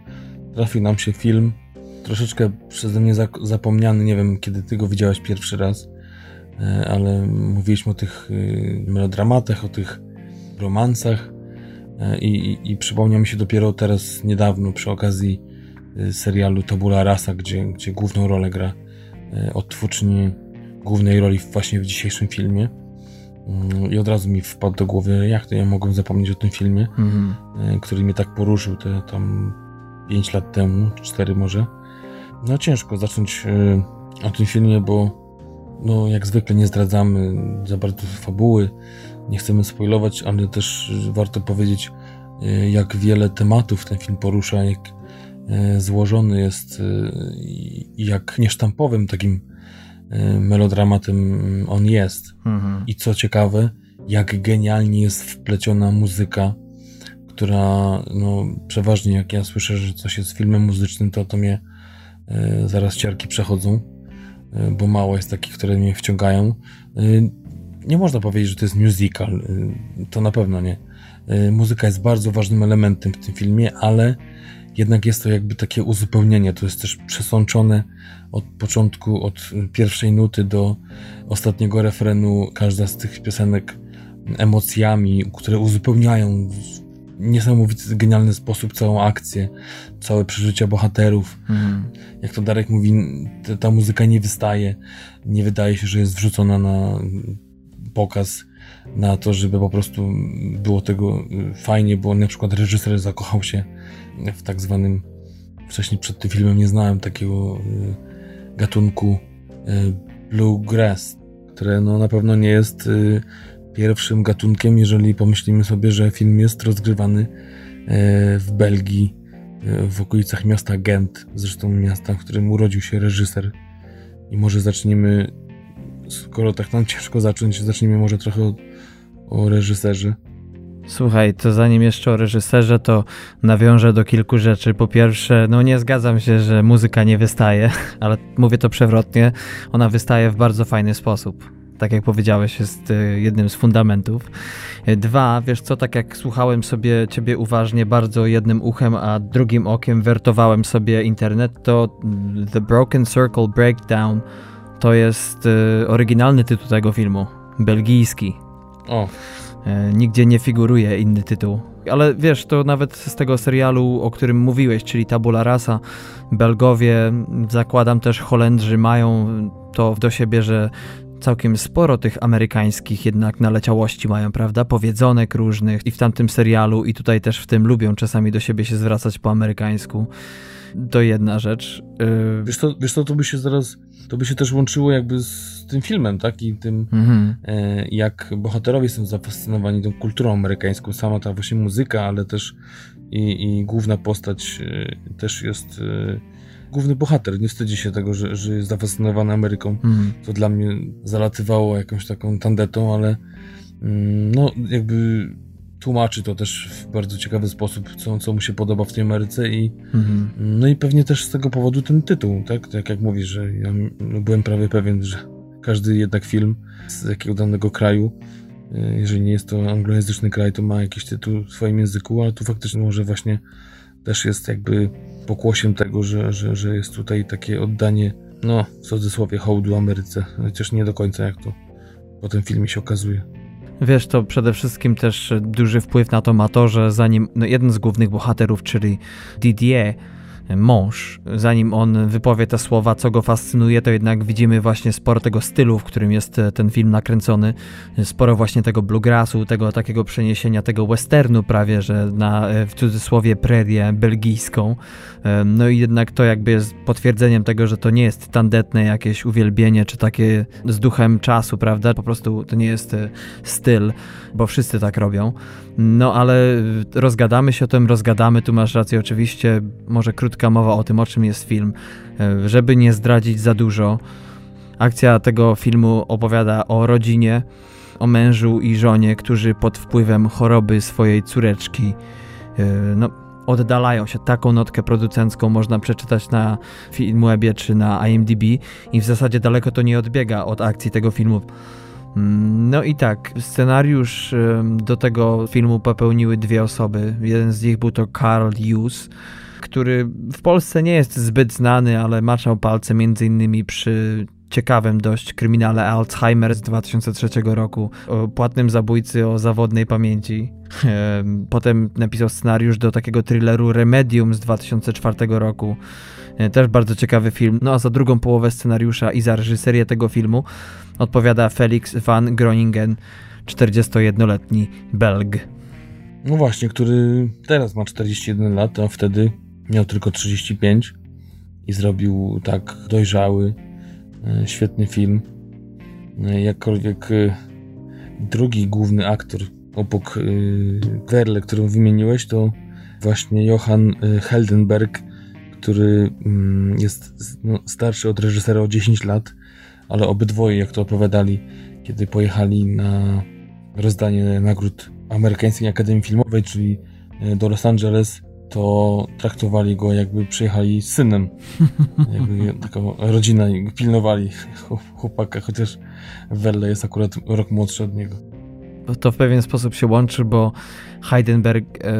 trafił nam się film, troszeczkę przeze mnie zapomniany, nie wiem kiedy ty go widziałeś pierwszy raz, e, ale mówiliśmy o tych y, melodramatach, o tych romansach e, i, i, i przypomniał mi się dopiero teraz niedawno przy okazji serialu Tabula Rasa, gdzie, gdzie główną rolę gra odtwórczyni głównej roli właśnie w dzisiejszym filmie. Mm, I od razu mi wpadł do głowy, jak to ja mogłem zapomnieć o tym filmie, mm -hmm. który mnie tak poruszył te tam 5 lat temu, 4 może. No ciężko zacząć e, o tym filmie, bo no jak zwykle nie zdradzamy za bardzo fabuły, nie chcemy spoilować, ale też warto powiedzieć, e, jak wiele tematów ten film porusza, jak złożony jest i jak niesztampowym takim melodramatem on jest. Mhm. I co ciekawe, jak genialnie jest wpleciona muzyka, która, no, przeważnie jak ja słyszę, że coś jest filmem muzycznym, to to mnie y, zaraz ciarki przechodzą, y, bo mało jest takich, które mnie wciągają. Y, nie można powiedzieć, że to jest musical, y, to na pewno nie. Y, muzyka jest bardzo ważnym elementem w tym filmie, ale jednak jest to jakby takie uzupełnienie. To jest też przesączone od początku, od pierwszej nuty do ostatniego refrenu. Każda z tych piosenek emocjami, które uzupełniają w niesamowity, genialny sposób całą akcję, całe przeżycia bohaterów. Mm. Jak to Darek mówi, ta, ta muzyka nie wystaje, nie wydaje się, że jest wrzucona na pokaz na to, żeby po prostu było tego fajnie, bo na przykład reżyser zakochał się w tak zwanym, wcześniej przed tym filmem nie znałem takiego y, gatunku y, bluegrass, które no na pewno nie jest y, pierwszym gatunkiem, jeżeli pomyślimy sobie, że film jest rozgrywany w Belgii, w okolicach miasta Gent, zresztą miasta, w którym urodził się reżyser. I może zaczniemy, skoro tak nam ciężko zacząć, zaczniemy może trochę o, o reżyserze. Słuchaj, to zanim jeszcze o reżyserze, to nawiążę do kilku rzeczy. Po pierwsze, no nie zgadzam się, że muzyka nie wystaje, ale mówię to przewrotnie. Ona wystaje w bardzo fajny sposób. Tak jak powiedziałeś, jest y, jednym z fundamentów. Y, dwa, wiesz co, tak jak słuchałem sobie ciebie uważnie, bardzo jednym uchem, a drugim okiem wertowałem sobie internet, to The Broken Circle Breakdown to jest y, oryginalny tytuł tego filmu. Belgijski. O. E, nigdzie nie figuruje inny tytuł. Ale wiesz, to nawet z tego serialu, o którym mówiłeś, czyli Tabula Rasa, Belgowie, zakładam też Holendrzy mają to do siebie, że całkiem sporo tych amerykańskich jednak naleciałości mają, prawda? Powiedzonek różnych i w tamtym serialu i tutaj też w tym lubią czasami do siebie się zwracać po amerykańsku. To jedna rzecz. Yy... Wiesz co, wiesz co, to by się zaraz, to by się też łączyło jakby z tym filmem, tak? I tym, mhm. e, jak bohaterowie są zafascynowani tą kulturą amerykańską, sama ta właśnie muzyka, ale też i, i główna postać e, też jest e, główny bohater. Nie wstydzi się tego, że, że jest zafascynowany Ameryką. Mhm. To dla mnie zalatywało jakąś taką tandetą, ale mm, no jakby tłumaczy to też w bardzo ciekawy sposób, co, co mu się podoba w tej Ameryce i mhm. no i pewnie też z tego powodu ten tytuł, tak? Tak jak mówisz, że ja byłem prawie pewien, że każdy jednak film z jakiego danego kraju, e, jeżeli nie jest to anglojęzyczny kraj, to ma jakiś tytuł w swoim języku, ale tu faktycznie może właśnie też jest jakby pokłosiem tego, że, że, że jest tutaj takie oddanie, no w cudzysłowie, hołdu Ameryce, chociaż nie do końca jak to po tym filmie się okazuje. Wiesz, to przede wszystkim też duży wpływ na to ma to, że zanim no, jeden z głównych bohaterów, czyli Didier, mąż, zanim on wypowie te słowa, co go fascynuje, to jednak widzimy właśnie sporo tego stylu, w którym jest e, ten film nakręcony, sporo właśnie tego bluegrassu, tego takiego przeniesienia, tego westernu prawie, że na e, w cudzysłowie prerię belgijską. E, no i jednak to jakby jest potwierdzeniem tego, że to nie jest tandetne jakieś uwielbienie, czy takie z duchem czasu, prawda? Po prostu to nie jest styl, bo wszyscy tak robią. No ale rozgadamy się o tym, rozgadamy, tu masz rację oczywiście, może krótka mowa o tym, o czym jest film, e, żeby nie zdradzić za dużo. Akcja tego filmu opowiada o rodzinie, o mężu i żonie, którzy pod wpływem choroby swojej córeczki e, no, oddalają się. Taką notkę producencką można przeczytać na Filmwebie czy na IMDb i w zasadzie daleko to nie odbiega od akcji tego filmu. No i tak, scenariusz do tego filmu popełniły dwie osoby. Jeden z nich był to Carl Hughes, który w Polsce nie jest zbyt znany, ale maczał palce innymi przy ciekawym dość kryminale Alzheimer z 2003 roku o płatnym zabójcy o zawodnej pamięci. Potem napisał scenariusz do takiego thrilleru Remedium z 2004 roku. E, też bardzo ciekawy film. No a za drugą połowę scenariusza i za reżyserię tego filmu odpowiada Felix van Groningen, 41-letni Belg. No właśnie, który teraz ma 41 lat, a wtedy miał tylko 35 i zrobił tak dojrzały, e, świetny film. E, jakkolwiek drugi główny aktor obok Werle, którą wymieniłeś, to właśnie Johann Heldenberg, który mm, jest no, starszy od reżysera o 10 lat, ale obydwoje, jak to opowiadali, kiedy pojechali na rozdanie nagród Amerykańskiej Akademii Filmowej, czyli e, do Los Angeles, to traktowali go jakby przyjechali z synem. Jakby taką rodzina pilnowali chłopaka, chociaż Welle jest akurat rok młodszy od niego to w pewien sposób się łączy, bo Heidenberg e,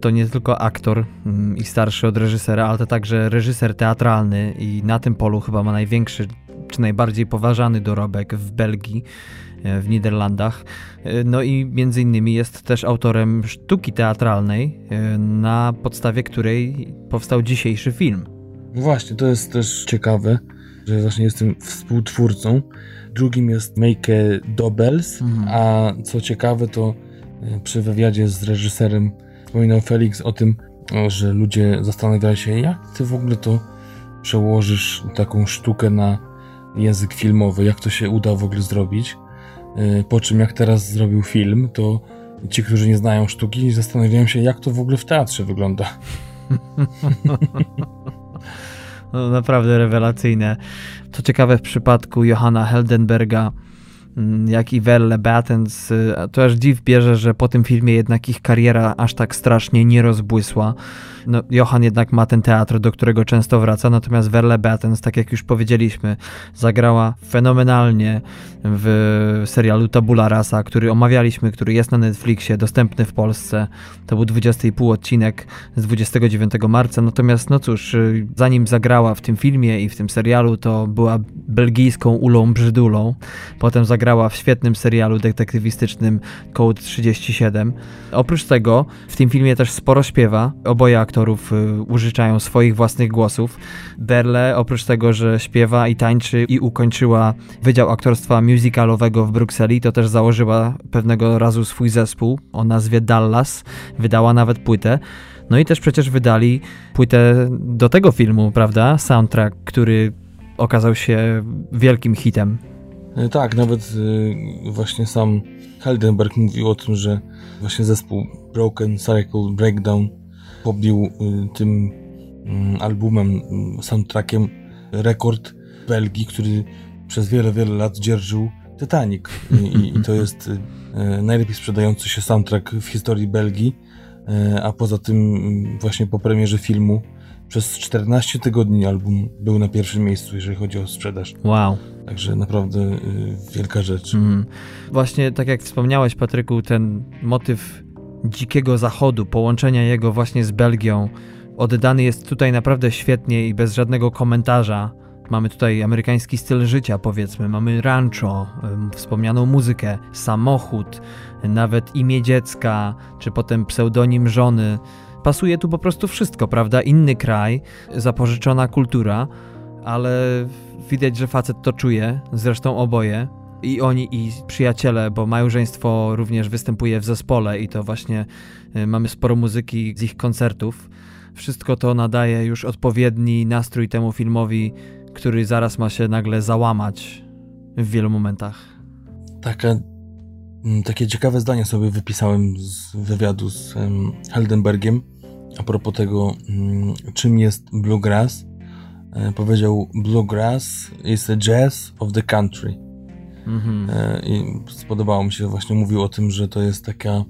to nie tylko aktor mm, i starszy od reżysera, ale to także reżyser teatralny i na tym polu chyba ma największy czy najbardziej poważany dorobek w Belgii, w Niderlandach. E, no i między innymi jest też autorem sztuki teatralnej, na podstawie której powstał dzisiejszy film. No właśnie, to jest też ciekawe, że właśnie jestem współtwórcą drugim jest Make Dobels, mhm. a co ciekawe to e, przy wywiadzie z reżyserem wspominał Felix o tym, że ludzie zastanawiają się, jak ty w ogóle to przełożysz taką sztukę na język filmowy, jak to się uda w ogóle zrobić. E, po czym jak teraz zrobił film, to ci, którzy nie znają sztuki, zastanawiają się, jak to w ogóle w teatrze wygląda. No, naprawdę rewelacyjne. Co ciekawe, w przypadku Johanna Heldenberga, mm, jak i Welle Battens, y, to aż dziw bierze, że po tym filmie jednak ich kariera aż tak strasznie nie rozbłysła. No, Johan jednak ma ten teatr, do którego często wraca, natomiast Verle Battens, tak jak już powiedzieliśmy, zagrała fenomenalnie w serialu Tabula Rasa, który omawialiśmy, który jest na Netflixie, dostępny w Polsce. To był 20,5 odcinek z 29 marca, natomiast no cóż, zanim zagrała w tym filmie i w tym serialu, to była belgijską ulą brzydulą. Potem zagrała w świetnym serialu detektywistycznym Code 37. Oprócz tego w tym filmie też sporo śpiewa. Oboje aktorów y, użyczają swoich własnych głosów. Berle, oprócz tego, że śpiewa i tańczy i ukończyła Wydział Aktorstwa Musicalowego w Brukseli, to też założyła pewnego razu swój zespół o nazwie Dallas. Wydała nawet płytę. No i też przecież wydali płytę do tego filmu, prawda? Soundtrack, który okazał się wielkim hitem. E, tak, nawet y, właśnie sam Heldenberg mówił o tym, że właśnie zespół Broken Cycle Breakdown pobił y, tym mm, albumem, mm, soundtrackiem rekord Belgii, który przez wiele, wiele lat dzierżył Titanic. I, i, to jest y, e, najlepiej sprzedający się soundtrack w historii Belgii, a poza tym mm, właśnie po premierze filmu przez 14 tygodni album był na pierwszym miejscu, jeżeli chodzi o sprzedaż. Wow. Także naprawdę y, wielka rzecz. Mm. Właśnie tak jak wspomniałeś, Patryku, ten motyw dzikiego zachodu, połączenia jego właśnie z Belgią, oddany jest tutaj naprawdę świetnie i bez żadnego komentarza. Mamy tutaj amerykański styl życia, powiedzmy, mamy rancho, wspomnianą muzykę, samochód, nawet imię dziecka, czy potem pseudonim żony. Pasuje tu po prostu wszystko, prawda? Inny kraj, zapożyczona kultura, ale widać, że facet to czuje, zresztą oboje. I oni, i przyjaciele, bo małżeństwo również występuje w zespole, i to właśnie y, mamy sporo muzyki z ich koncertów. Wszystko to nadaje już odpowiedni nastrój temu filmowi, który zaraz ma się nagle załamać w wielu momentach. Takie, mm, takie ciekawe zdanie sobie wypisałem z wywiadu z Heldenbergiem a propos tego, um, czym jest bluegrass. E, powiedział: Bluegrass is a jazz of the country. Mhm. E, I spodobało mi się, właśnie mówił o tym, że to jest taka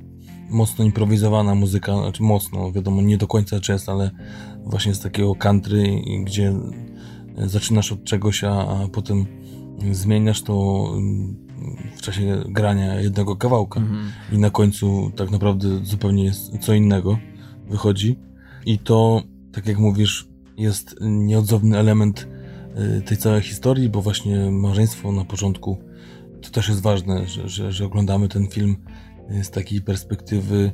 mocno improwizowana muzyka, znaczy mocno, wiadomo, nie do końca jazz, ale właśnie z takiego country, gdzie zaczynasz od czegoś, a, a potem zmieniasz to mm, w czasie grania jednego kawałka mhm. i na końcu tak naprawdę zupełnie jest co innego wychodzi i to, tak jak mówisz, jest nieodzowny element y, tej całej historii, bo właśnie małżeństwo na początku to też jest ważne, że, że, że oglądamy ten film z takiej perspektywy,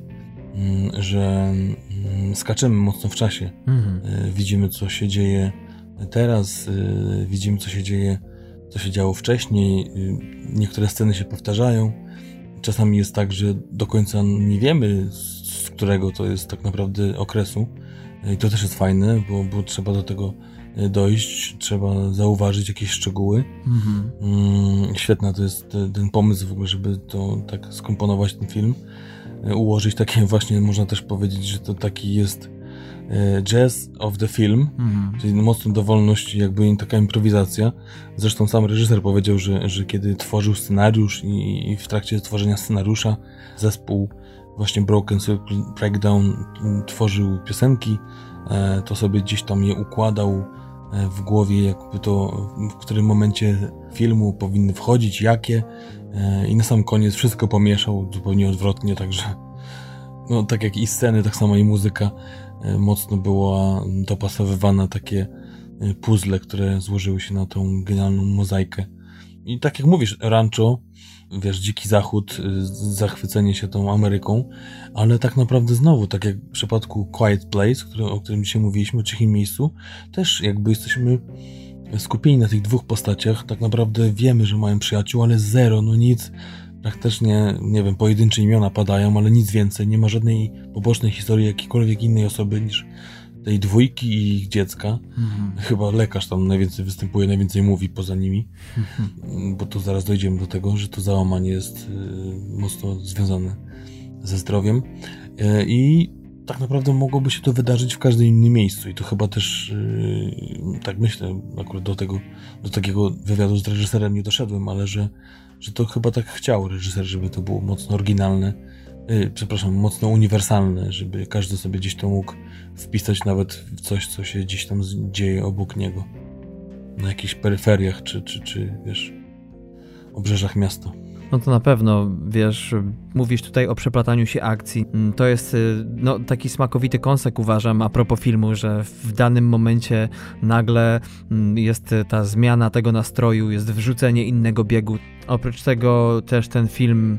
mm, że mm, skaczemy mocno w czasie. Mhm. Y, widzimy, co się dzieje teraz, y, widzimy, co się dzieje, co się działo wcześniej. Niektóre sceny się powtarzają. Czasami jest tak, że do końca nie wiemy, z którego to jest tak naprawdę okresu. I to też jest fajne, bo, bo trzeba do tego dojść, trzeba zauważyć jakieś szczegóły. Mhm. Mm, świetna to jest ten pomysł w ogóle, żeby to tak skomponować ten film, e, ułożyć takie właśnie, można też powiedzieć, że to taki jest e, jazz of the film, mhm. czyli mocno dowolność, jakby taka improwizacja. Zresztą sam reżyser powiedział, że, że kiedy tworzył scenariusz i, i w trakcie tworzenia scenariusza zespół właśnie Broken Circle Breakdown tworzył piosenki, e, to sobie gdzieś tam je układał w głowie, jakby to w którym momencie filmu powinny wchodzić, jakie e, i na sam koniec wszystko pomieszał zupełnie odwrotnie, także no tak jak i sceny, tak samo i muzyka mocno była dopasowywana takie puzzle, które złożyły się na tą genialną mozaikę. I tak jak mówisz, Rancho wiesz, dziki zachód, y, zachwycenie się tą Ameryką, ale tak naprawdę znowu, tak jak w przypadku Quiet Place, który, o którym dzisiaj mówiliśmy, o cichym miejscu, też jakby jesteśmy skupieni na tych dwóch postaciach, tak naprawdę wiemy, że mają przyjaciół, ale zero, no nic, praktycznie, nie wiem, pojedyncze imiona padają, ale nic więcej, nie ma żadnej pobocznej historii jakiejkolwiek innej osoby niż tej dwójki i ich dziecka. Mhm. Chyba lekarz tam najwięcej występuje, najwięcej mówi poza nimi, mhm. bo to zaraz dojdziemy do tego, że to załamanie jest y, mocno związane ze zdrowiem. Y, I tak naprawdę mogłoby się to wydarzyć w każdym innym miejscu i to chyba też y, tak myślę, akurat do tego, do takiego wywiadu z reżyserem nie doszedłem, ale że, że to chyba tak chciał reżyser, żeby to było mocno oryginalne, przepraszam, mocno uniwersalne, żeby każdy sobie gdzieś to mógł wpisać nawet w coś, co się gdzieś tam dzieje obok niego. Na jakichś peryferiach, czy, czy, czy wiesz, obrzeżach miasta. No to na pewno, wiesz, mówisz tutaj o przeplataniu się akcji. Mm, to jest y, no, taki smakowity kąsek, uważam, a propos filmu, że w danym momencie nagle mm, jest ta zmiana tego nastroju, jest wrzucenie innego biegu. Oprócz tego też ten film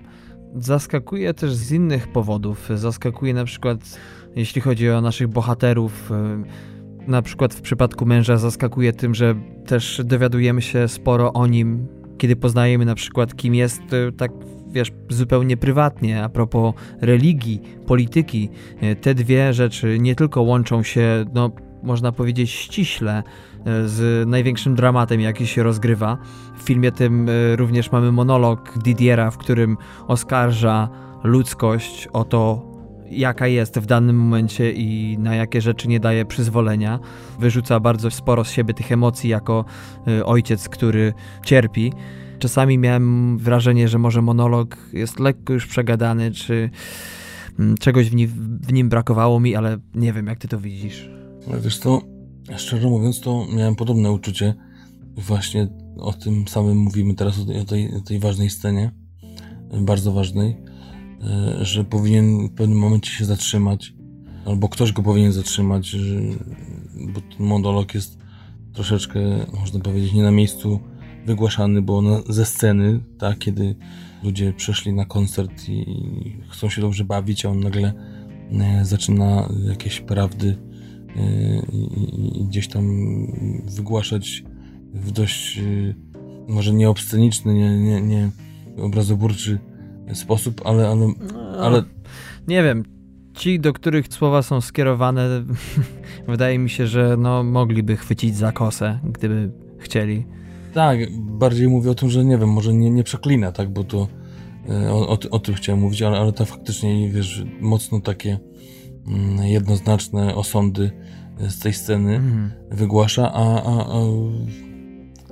zaskakuje też z innych powodów. Zaskakuje na przykład jeśli chodzi o naszych bohaterów. Y, na przykład w przypadku męża zaskakuje tym, że też dowiadujemy się sporo o nim, kiedy poznajemy na przykład kim jest, y, tak wiesz, zupełnie prywatnie, a propos religii, polityki. Y, te dwie rzeczy nie tylko łączą się, no można powiedzieć ściśle, z największym dramatem, jaki się rozgrywa. W filmie tym również mamy monolog Didiera, w którym oskarża ludzkość o to, jaka jest w danym momencie i na jakie rzeczy nie daje przyzwolenia. Wyrzuca bardzo sporo z siebie tych emocji jako y, ojciec, który cierpi. Czasami miałem wrażenie, że może monolog jest lekko już przegadany, czy mm, czegoś w nim, w nim brakowało mi, ale nie wiem, jak ty to widzisz. Wiesz to, szczerze mówiąc, to miałem podobne uczucie. Właśnie o tym samym mówimy teraz, o tej, o tej ważnej scenie, bardzo ważnej, że powinien w pewnym momencie się zatrzymać, albo ktoś go powinien zatrzymać, bo ten monolog jest troszeczkę, można powiedzieć, nie na miejscu wygłaszany, bo na, ze sceny, tak, kiedy ludzie przeszli na koncert i chcą się dobrze bawić, a on nagle e, zaczyna jakieś prawdy e, i, gdzieś tam wygłaszać w dość e, może nie obsceniczny, nie, nie, nie obrazoburczy sposób, ale, ale, ale... Nie wiem, ci, do których słowa są skierowane, wydaje mi się, że no, mogliby chwycić za kosę, gdyby chcieli. Tak, bardziej mówię o tym, że nie wiem, może nie, nie przeklina, tak, bo to e, o, o, o tym chciałem mówić, ale, ale to faktycznie, wiesz, mocno takie mm, jednoznaczne osądy z tej sceny mm. wygłasza, a, a, a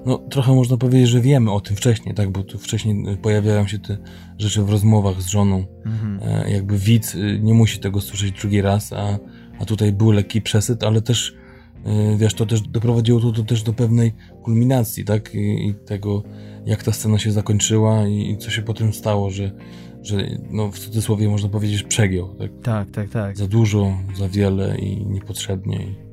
no, trochę można powiedzieć, że wiemy o tym wcześniej, tak, bo tu wcześniej pojawiają się te rzeczy w rozmowach z żoną. Mhm. E, jakby widz y, nie musi tego słyszeć drugi raz, a, a tutaj był lekki przesyt, ale też e, wiesz, to też doprowadziło to, to też do pewnej kulminacji, tak, I, i, tego, jak ta scena się zakończyła i, i co się potem stało, że, że no, w cudzysłowie można powiedzieć przegiął, tak? Tak, tak, tak. Za dużo, za wiele i niepotrzebnie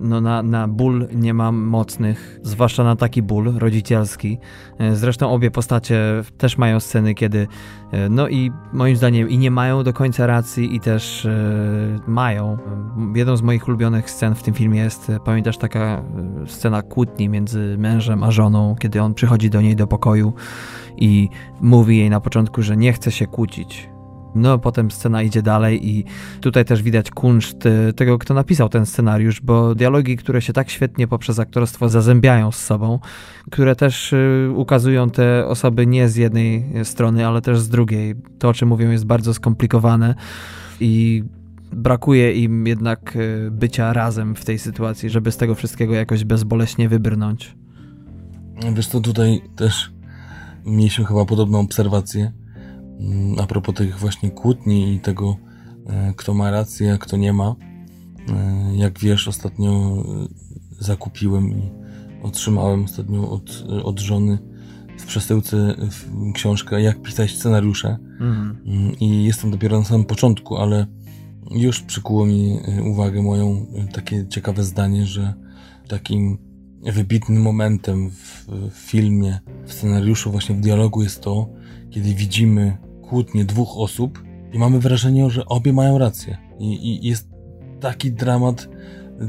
no na, na ból nie mam mocnych, zwłaszcza na taki ból rodzicielski. E, zresztą obie postacie też mają sceny, kiedy e, no i moim zdaniem i nie mają do końca racji i też e, mają. Jedną z moich ulubionych scen w tym filmie jest, pamiętasz, taka scena kłótni między mężem a żoną, kiedy on przychodzi do niej do pokoju i mówi jej na początku, że nie chce się kłócić, no, potem scena idzie dalej i tutaj też widać kunszt y, tego, kto napisał ten scenariusz, bo dialogi, które się tak świetnie poprzez aktorstwo zazębiają z sobą, które też y, ukazują te osoby nie z jednej strony, ale też z drugiej. To, o czym mówią, jest bardzo skomplikowane i brakuje im jednak y, bycia razem w tej sytuacji, żeby z tego wszystkiego jakoś bezboleśnie wybrnąć. Wiesz to tutaj też mieliśmy chyba podobną obserwację a propos tych właśnie kłótni i tego, e, kto ma rację, a kto nie ma. E, jak wiesz, ostatnio e, zakupiłem i otrzymałem ostatnio od, od żony w przesyłce książkę Jak pisać scenariusze. Mhm. I jestem dopiero na samym początku, ale już przykuło mi uwagę moją takie ciekawe zdanie, że takim wybitnym momentem w filmie, w scenariuszu, właśnie w dialogu jest to, kiedy widzimy kłótnie dwóch osób i mamy wrażenie, że obie mają rację. I, I, jest taki dramat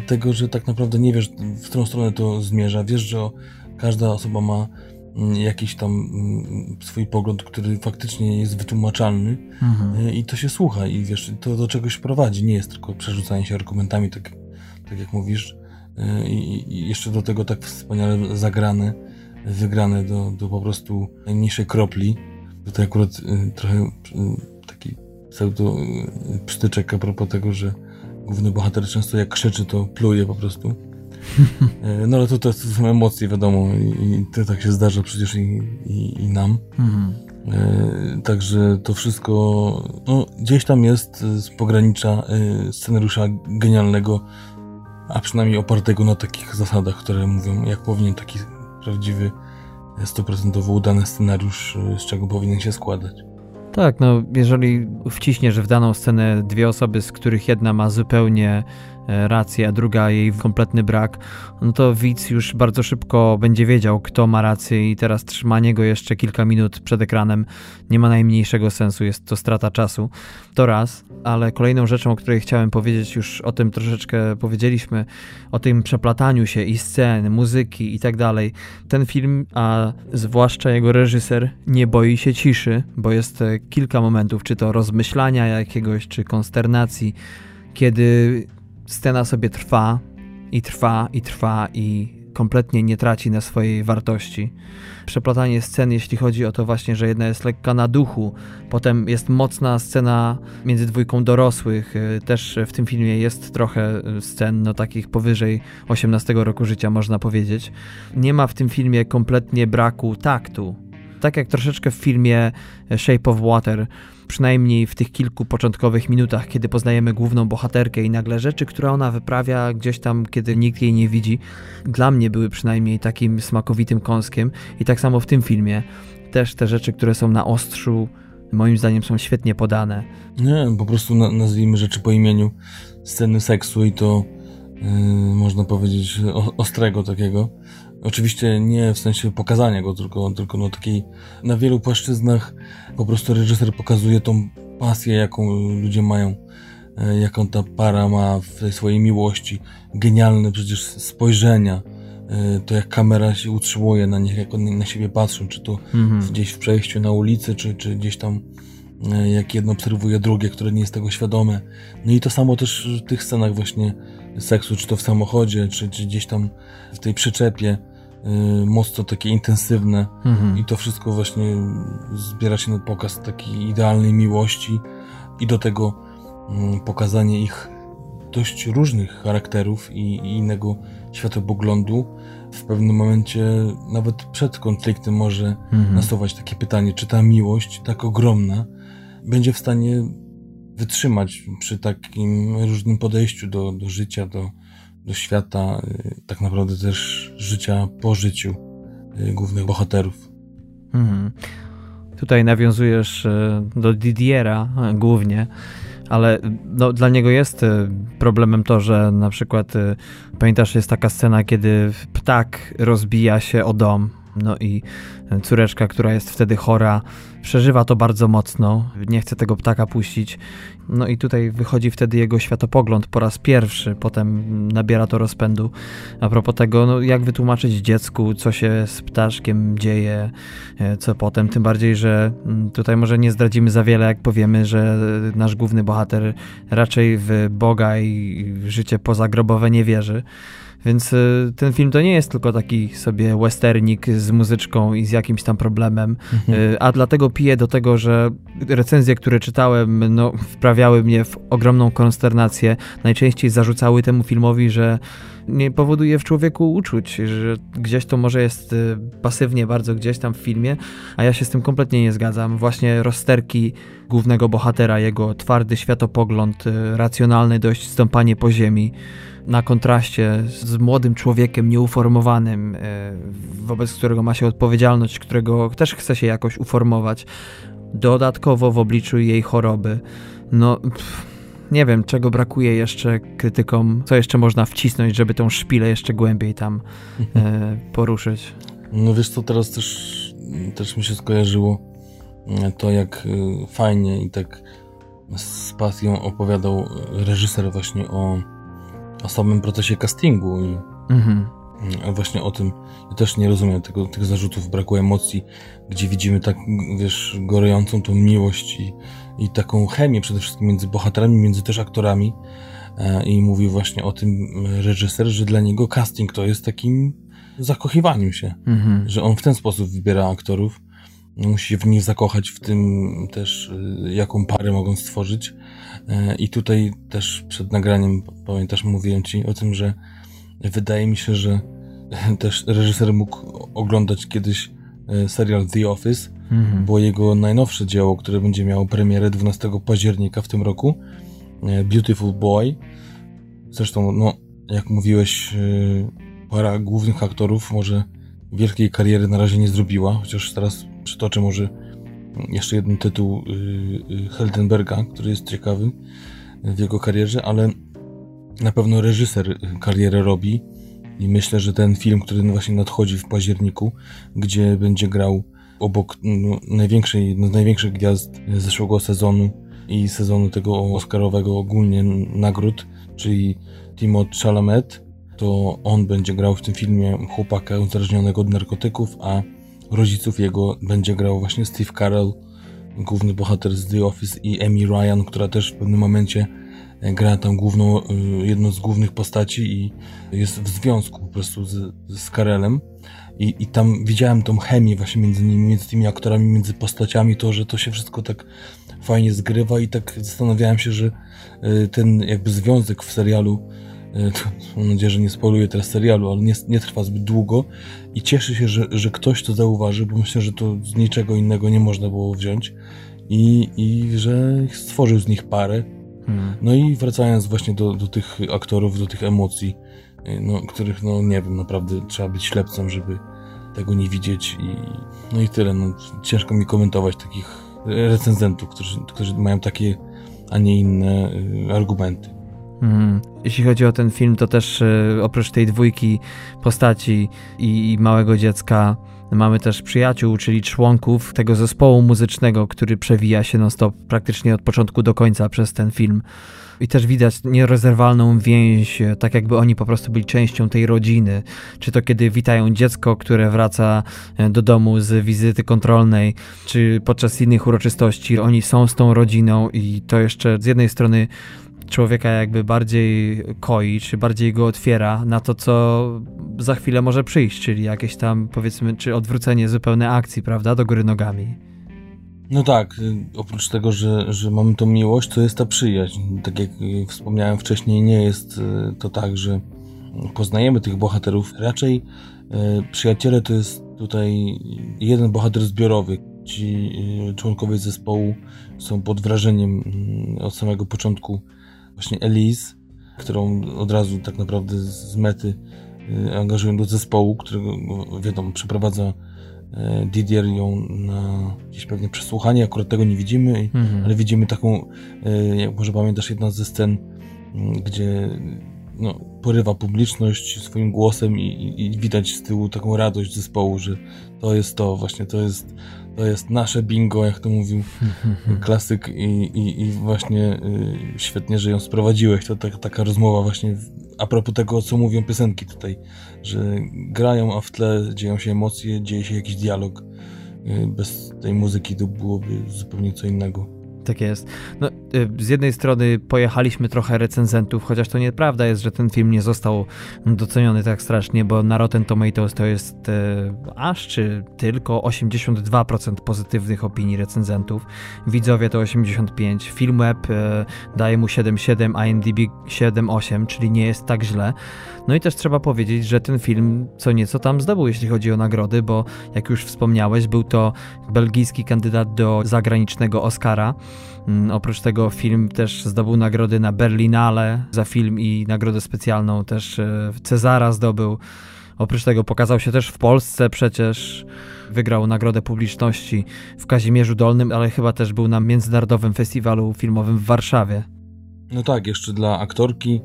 tego, że tak naprawdę nie wiesz, w którą stronę to zmierza. Wiesz, że każda osoba ma mm, jakiś tam mm, swój pogląd, który faktycznie jest wytłumaczalny mhm. i to się słucha i wiesz, to do czegoś prowadzi. Nie jest tylko przerzucanie się argumentami, tak, tak jak mówisz. I, I, jeszcze do tego tak wspaniale zagrane, wygrane do, do po prostu najmniejszej kropli. Tutaj akurat y, trochę y, taki pseudo y, psztyczek a propos tego, że główny bohater często jak krzyczy, to pluje po prostu. E, no ale to, to, są emocje, wiadomo, i, i to tak się zdarza przecież i, i, i nam. Mhm. E, także to wszystko no, gdzieś tam jest z pogranicza e, scenariusza genialnego, a przynajmniej opartego na takich zasadach, które mówią, jak powinien taki prawdziwy stuprocentowo udany scenariusz, y, z czego powinien się składać. Tak, no jeżeli wciśniesz w daną scenę dwie osoby, z których jedna ma zupełnie E, rację, a druga jej kompletny brak, no to widz już bardzo szybko będzie wiedział, kto ma rację i teraz trzymanie go jeszcze kilka minut przed ekranem nie ma najmniejszego sensu, jest to strata czasu. To raz, ale kolejną rzeczą, o której chciałem powiedzieć, już o tym troszeczkę powiedzieliśmy, o tym przeplataniu się i scen, muzyki i tak dalej. Ten film, a zwłaszcza jego reżyser, nie boi się ciszy, bo jest e, kilka momentów, czy to rozmyślania jakiegoś, czy konsternacji, kiedy scena sobie trwa i trwa i trwa i kompletnie nie traci na swojej wartości. Przeplatanie scen, jeśli chodzi o to właśnie, że jedna jest lekka na duchu, potem jest mocna scena między dwójką dorosłych, y, też w tym filmie jest trochę y, scen no, takich powyżej 18 roku życia, można powiedzieć. Nie ma w tym filmie kompletnie braku taktu. Tak jak troszeczkę w filmie Shape of Water, przynajmniej w tych kilku początkowych minutach, kiedy poznajemy główną bohaterkę i nagle rzeczy, które ona wyprawia gdzieś tam, kiedy nikt jej nie widzi, dla mnie były przynajmniej takim smakowitym kąskiem. I tak samo w tym filmie. Też te rzeczy, które są na ostrzu, moim zdaniem są świetnie podane. Nie, po prostu na, nazwijmy rzeczy po imieniu. Sceny seksu i to yy, można powiedzieć ostrego takiego. Oczywiście nie w sensie pokazania go, tylko, tylko no takiej na wielu płaszczyznach po prostu reżyser pokazuje tą pasję, jaką ludzie mają, e, jaką ta para ma w swojej miłości. Genialne przecież spojrzenia, e, to jak kamera się utrzymuje na nich, jak oni na siebie patrzą, czy to mhm. gdzieś w przejściu na ulicy, czy, czy gdzieś tam e, jak jedno obserwuje drugie, które nie jest tego świadome. No i to samo też w tych scenach właśnie seksu, czy to w samochodzie, czy, czy gdzieś tam w tej przyczepie mocno takie intensywne mhm. i to wszystko właśnie zbiera się na pokaz takiej idealnej miłości i do tego mm, pokazanie ich dość różnych charakterów i, i innego światopoglądu. W pewnym momencie, nawet przed konfliktem, może mhm. nasuwać takie pytanie, czy ta miłość, tak ogromna, będzie w stanie wytrzymać przy takim różnym podejściu do, do życia, do, do świata, y, tak naprawdę też życia po życiu y, głównych bohaterów. Mhm. Tutaj nawiązujesz y, do Didiera głównie, ale no, dla niego jest problemem to, że na przykład pamiętasz, jest taka scena, kiedy ptak rozbija się o dom, no i córeczka, która jest wtedy chora, przeżywa to bardzo mocno, nie chce tego ptaka puścić. No i tutaj wychodzi wtedy jego światopogląd po raz pierwszy, potem nabiera to rozpędu. A propos tego, no jak wytłumaczyć dziecku, co się z ptaszkiem dzieje, e, co potem, tym bardziej, że mm, tutaj może nie zdradzimy za wiele, jak powiemy, że nasz główny bohater raczej w Boga i życie pozagrobowe nie wierzy. Więc y, ten film to nie jest tylko taki sobie westernik z muzyczką i z jakimś tam problemem, mhm. Y, a dlatego piję do tego, że recenzje, które czytałem, no, wprawiały mnie w ogromną konsternację. Najczęściej zarzucały temu filmowi, że nie powoduje w człowieku uczuć, że gdzieś to może jest y, pasywnie bardzo gdzieś tam w filmie, a ja się z tym kompletnie nie zgadzam. Właśnie rozterki głównego bohatera, jego twardy światopogląd, racjonalne dość stąpanie po ziemi, na kontraście z młodym człowiekiem nieuformowanym, e, wobec którego ma się odpowiedzialność, którego też chce się jakoś uformować, dodatkowo w obliczu jej choroby. No, pff, nie wiem, czego brakuje jeszcze krytykom, co jeszcze można wcisnąć, żeby tą szpilę jeszcze głębiej tam e, poruszyć. No wiesz co, teraz też, też mi się skojarzyło e, to, jak e, fajnie i tak z pasją opowiadał reżyser właśnie o o samym procesie castingu i mhm. właśnie o tym ja też nie rozumiem tego, tych zarzutów braku emocji, gdzie widzimy tak, wiesz, gorejącą tą miłość i, i taką chemię przede wszystkim między bohaterami, między też aktorami e, i mówił właśnie o tym reżyser, że dla niego casting to jest takim zakochiwaniem się, mhm. że on w ten sposób wybiera aktorów, musi się w nich zakochać, w tym też y, jaką parę mogą stworzyć E, I tutaj też przed nagraniem, pamiętasz, mówiłem ci o tym, że wydaje mi się, że też reżyser mógł oglądać kiedyś e, serial The Office, mhm. bo jego najnowsze dzieło, które będzie miało premierę 12 października w tym roku, e, Beautiful Boy. Zresztą, no, jak mówiłeś, para głównych aktorów może wielkiej kariery na razie nie zrobiła, chociaż teraz przytoczę może jeszcze jeden tytuł y, y, Heldenberga, który jest ciekawy w jego karierze, ale na pewno reżyser karierę robi i myślę, że ten film, który właśnie nadchodzi w październiku, gdzie będzie grał obok no, największej, z największych gwiazd zeszłego sezonu i sezonu tego Oscarowego ogólnie nagród, czyli Timothée Chalamet, to on będzie grał w tym filmie chłopaka uzależnionego od narkotyków, a rodziców jego będzie grał właśnie Steve Carell, główny bohater z The Office i Amy Ryan, która też w pewnym momencie e, gra tam główną, e, jedną z głównych postaci i jest w związku po prostu z, z. I, I tam widziałem tą chemię właśnie między nimi, między tymi aktorami, między postaciami, to, że to się wszystko tak fajnie zgrywa i tak zastanawiałem się, że e, ten jakby związek w serialu E, mam nadzieję, że nie spoluję teraz serialu, ale nie, nie trwa zbyt długo i cieszę się, że, że ktoś to zauważy, bo myślę, że to z niczego innego nie można było wziąć i, i że stworzył z nich parę. Hmm. No i wracając właśnie do, do tych aktorów, do tych emocji, e, no, których, no nie wiem, naprawdę trzeba być ślepcem, żeby tego nie widzieć i no i tyle. No, ciężko mi komentować takich recenzentów, którzy, którzy mają takie, a nie inne y, argumenty. Mm. Jeśli chodzi o ten film, to też y, oprócz tej dwójki postaci i, i małego dziecka, mamy też przyjaciół, czyli członków tego zespołu muzycznego, który przewija się non-stop praktycznie od początku do końca przez ten film. I też widać nierozerwalną więź, tak jakby oni po prostu byli częścią tej rodziny. Czy to kiedy witają dziecko, które wraca e, do domu z wizyty kontrolnej, czy podczas innych uroczystości, oni są z tą rodziną i to jeszcze z jednej strony człowieka jakby bardziej koi, czy bardziej go otwiera na to, co za chwilę może przyjść, czyli jakieś tam powiedzmy, czy odwrócenie zupełne akcji, prawda, do góry nogami. No tak, y, oprócz tego, że, że mamy tą miłość, to jest ta przyjaźń. Tak jak y, wspomniałem wcześniej, nie jest y, to tak, że poznajemy tych bohaterów. Raczej przyjaciele to jest tutaj jeden bohater zbiorowy. Ci członkowie zespołu są pod wrażeniem mm, od samego początku właśnie Elise, którą od razu tak naprawdę z mety angażują do zespołu, którego wiadomo przeprowadza E, Didier ją na gdzieś pewnie przesłuchanie, akurat tego nie widzimy, mhm. ale widzimy taką, e, jak może pamiętasz, jedna ze scen, gdzie no, porywa publiczność swoim głosem i, i, widać z tyłu taką radość zespołu, że to jest to, właśnie to jest, to jest nasze bingo, jak to mówił klasyk i, i, i właśnie y, świetnie, że ją sprowadziłeś. To tak, taka rozmowa właśnie a propos tego, co mówią piosenki tutaj, że grają, a w tle dzieją się emocje, dzieje się jakiś dialog. Y, bez tej muzyki to byłoby zupełnie co innego. Tak jest. No, y, z jednej strony pojechaliśmy trochę recenzentów, chociaż to nieprawda jest, że ten film nie został doceniony tak strasznie, bo na Rotten Tomatoes to jest e, aż czy tylko 82% pozytywnych opinii recenzentów. Widzowie to 85%. Filmweb e, daje mu 7,7, IMDb 7,8, czyli nie jest tak źle. No i też trzeba powiedzieć, że ten film co nieco tam zdobył, jeśli chodzi o nagrody, bo jak już wspomniałeś, był to belgijski kandydat do zagranicznego Oscara. Mm, oprócz tego film też zdobył nagrody na Berlinale za film i nagrodę specjalną też e, Cezara zdobył. Oprócz tego pokazał się też w Polsce przecież. Wygrał nagrodę publiczności w Kazimierzu Dolnym, ale chyba też był na Międzynarodowym Festiwalu Filmowym w Warszawie. No tak, jeszcze dla aktorki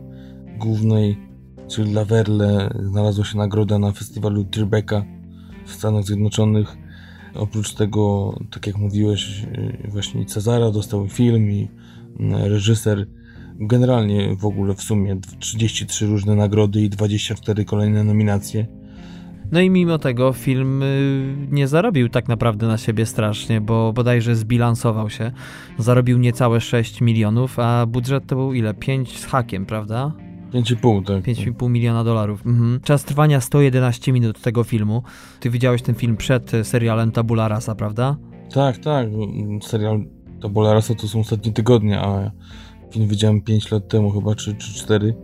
głównej, czyli dla Werle, znalazła się nagroda na festiwalu Tribeca w Stanach Zjednoczonych. Oprócz tego, tak jak mówiłeś, y, właśnie Cezara dostał film i y, reżyser. Generalnie w ogóle w sumie 33 różne nagrody i 24 kolejne nominacje. No i mimo tego film y, nie zarobił tak naprawdę na siebie strasznie, bo bodajże zbilansował się. Zarobił niecałe 6 milionów, a budżet to był ile? 5 z hakiem, prawda? 5,5, tak. 5,5 miliona dolarów. Mhm. Czas trwania 111 minut tego filmu. Ty widziałeś ten film przed serialem Tabula Rasa, prawda? Tak, tak. Serial Tabula Rasa to są ostatnie tygodnie, a film widziałem 5 lat temu chyba, czy, czy 4.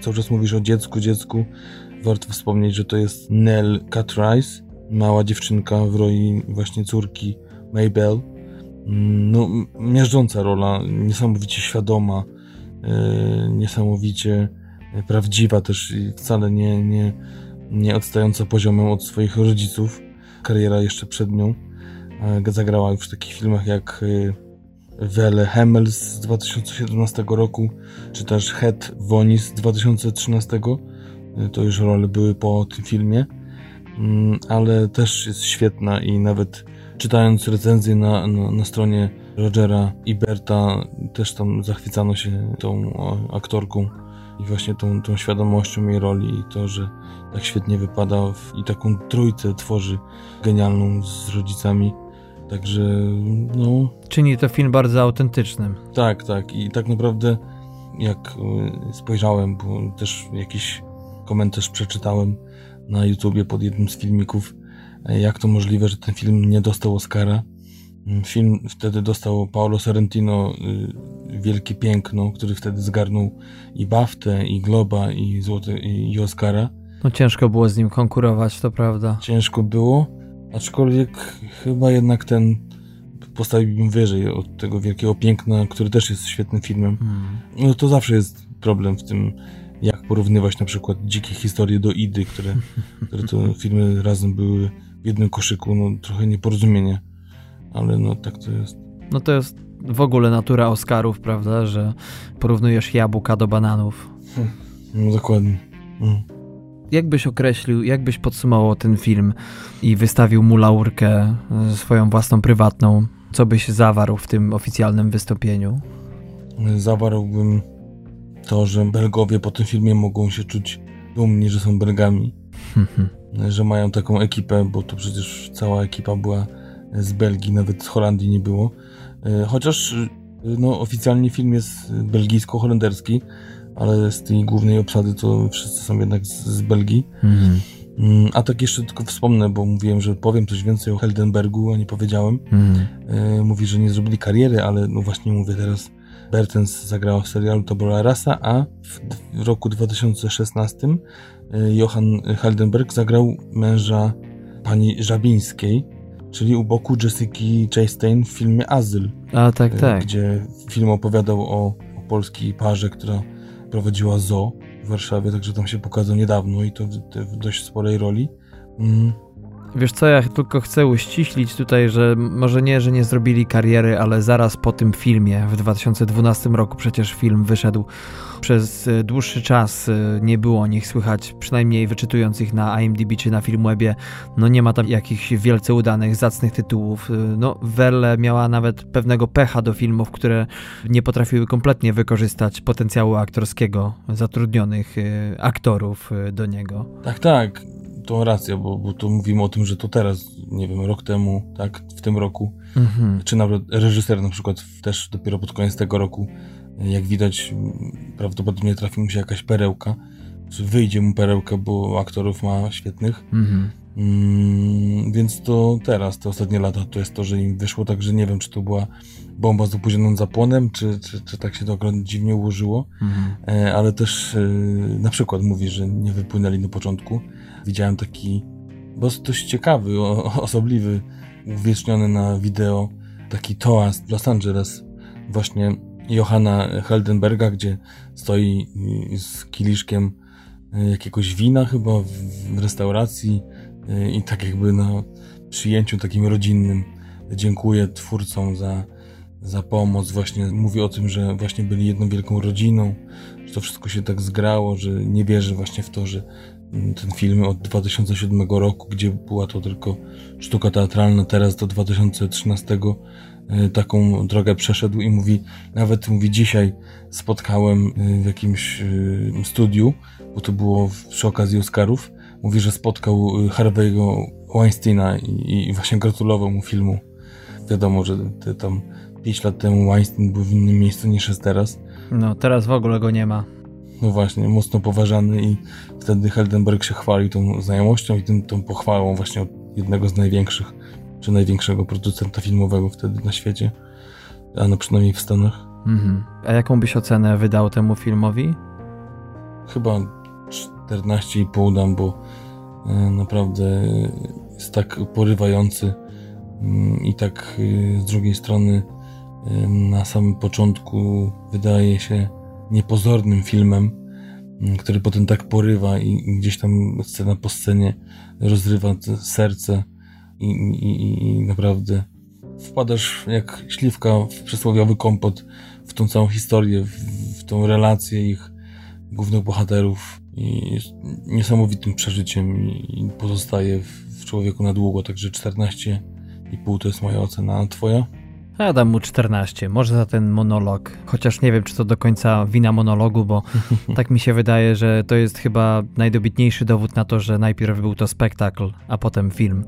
Cały czas mówisz o dziecku, dziecku. Warto wspomnieć, że to jest Nell Catrice, mała dziewczynka w roli właśnie córki Maybell. Mm, no, miażdżąca rola, niesamowicie świadoma, yy, niesamowicie prawdziwa też i wcale nie, nie, nie odstająca poziomem od swoich rodziców. Kariera jeszcze przed nią. Zagrała już w takich filmach jak Wele Hemmels z 2017 roku, czy też Het Vonis z 2013. E, to już role były po tym filmie, mm, ale też jest świetna i nawet czytając recenzję na, na, na stronie Rogera i Berta, też tam zachwycano się tą aktorką i właśnie tą, tą świadomością jej roli i to, że tak świetnie wypada w, i taką trójcę tworzy genialną z rodzicami. Także, no. Czyni to film bardzo autentycznym. Tak, tak. I tak naprawdę, jak e, spojrzałem, bo też jakiś komentarz przeczytałem na YouTubie pod jednym z filmików, e, jak to możliwe, że ten film nie dostał Oscara. Film wtedy dostał Paolo Sorrentino wielkie piękno, który wtedy zgarnął i Baftę, i Globa, i Złoty, i Oscara. No ciężko było z nim konkurować, to prawda. Ciężko było, aczkolwiek chyba jednak ten postawiłbym wyżej od tego wielkiego piękna, który też jest świetnym filmem. Hmm. No to zawsze jest problem w tym, jak porównywać na przykład dzikie historie do Idy, które, które to filmy razem były w jednym koszyku, no trochę nieporozumienie, ale no tak to jest. No to jest w ogóle natura Oscarów, prawda, że porównujesz jabłka do bananów. Hmm. No dokładnie. Hmm. Jak byś określił, jak byś podsumował ten film i wystawił mu laurkę e, swoją własną, prywatną? Co byś zawarł w tym oficjalnym wystąpieniu? Zawarłbym to, że Belgowie po tym filmie mogą się czuć dumni, że są Belgami. że mają taką ekipę, bo to przecież cała ekipa była z Belgii, nawet z Holandii nie było. E, chociaż no, oficjalnie film jest belgijsko-holenderski, ale z tej głównej obsady to wszyscy są jednak z, z Belgii. Mhm. Mm, a tak jeszcze tylko wspomnę, bo mówiłem, że powiem coś więcej o Heldenbergu, a nie powiedziałem. Mhm. E, mówi, że nie zrobili kariery, ale no właśnie mówię teraz, Bertens zagrała w serialu Tabula Rasa, a w, roku 2016 e, Johann Heldenberg zagrał męża pani Żabińskiej, czyli u boku Jessica Chastain w filmie Azyl. A tak, e, tak. Gdzie film opowiadał o, o polskiej parze, która prowadziła zoo w Warszawie, także tam się pokazał niedawno i to w, w dość sporej roli. Mm. Wiesz co, ja tylko chcę uściślić tutaj, że może nie, że nie zrobili kariery, ale zaraz po tym filmie w 2012 roku przecież film wyszedł. Przez e, dłuższy czas e, nie było o nich słychać, przynajmniej wyczytując ich na IMDb czy na Filmwebie. No nie ma tam jakichś wielce udanych, zacnych tytułów. E, no Welle miała nawet pewnego pecha do filmów, które nie potrafiły kompletnie wykorzystać potencjału aktorskiego zatrudnionych aktorów do niego. Tak, tak to racja, bo, bo tu mówimy o tym, że to teraz, nie wiem, rok temu, tak, w tym roku, mhm. czy nawet reżyser na przykład też dopiero pod koniec tego roku, jak widać, prawdopodobnie trafi mu się jakaś perełka, wyjdzie mu perełka, bo aktorów ma świetnych. Mhm. Mm, więc to teraz, te ostatnie lata, to jest to, że im wyszło, także nie wiem, czy to była bomba z opóźnionym zapłonem, czy, czy, czy tak się to akurat dziwnie ułożyło, mhm. e, ale też e, na przykład mówi, że nie wypłynęli na początku. Widziałem taki dość ciekawy, osobliwy, uwieczniony na wideo taki toast w Los Angeles, właśnie Johanna Heldenberga, gdzie stoi z kieliszkiem e, jakiegoś wina chyba w restauracji i tak jakby na przyjęciu takim rodzinnym dziękuję twórcom za, za pomoc. Właśnie mówi o tym, że właśnie byli jedną wielką rodziną, że to wszystko się tak zgrało, że nie wierzy właśnie w to, że ten film od 2007 roku, gdzie była to tylko sztuka teatralna, teraz do 2013 e, taką drogę przeszedł i mówi, nawet mówi dzisiaj spotkałem e, w jakimś e, studiu, bo to było przy okazji Oscarów, mówi, że spotkał Harvey'ego Weinsteina i, i właśnie gratulował mu filmu. Wiadomo, że te tam 5 lat temu Weinstein był w innym miejscu niż jest teraz. No, teraz w ogóle go nie ma. No właśnie, mocno poważany i wtedy Heldenberg się chwalił tą znajomością i tym, tą pochwałą właśnie od jednego z największych, czy największego producenta filmowego wtedy na świecie, a no przynajmniej w Stanach. Mhm. A jaką byś ocenę wydał temu filmowi? Chyba 14,5 dam, bo e, naprawdę jest tak porywający mm, i tak e, z drugiej strony e, na samym początku wydaje się niepozornym filmem, mm, który potem tak porywa i, gdzieś tam scena po scenie rozrywa serce i, i, i naprawdę wpadasz jak śliwka w przysłowiowy kompot w tą całą historię, w, w tą relację ich głównych bohaterów i jest niesamowitym przeżyciem i pozostaje w, w człowieku na długo, także 14,5 to jest moja ocena, a twoja? Ja dam mu 14, może za ten monolog. Chociaż nie wiem, czy to do końca wina monologu, bo tak mi się wydaje, że to jest chyba najdobitniejszy dowód na to, że najpierw był to spektakl, a potem film.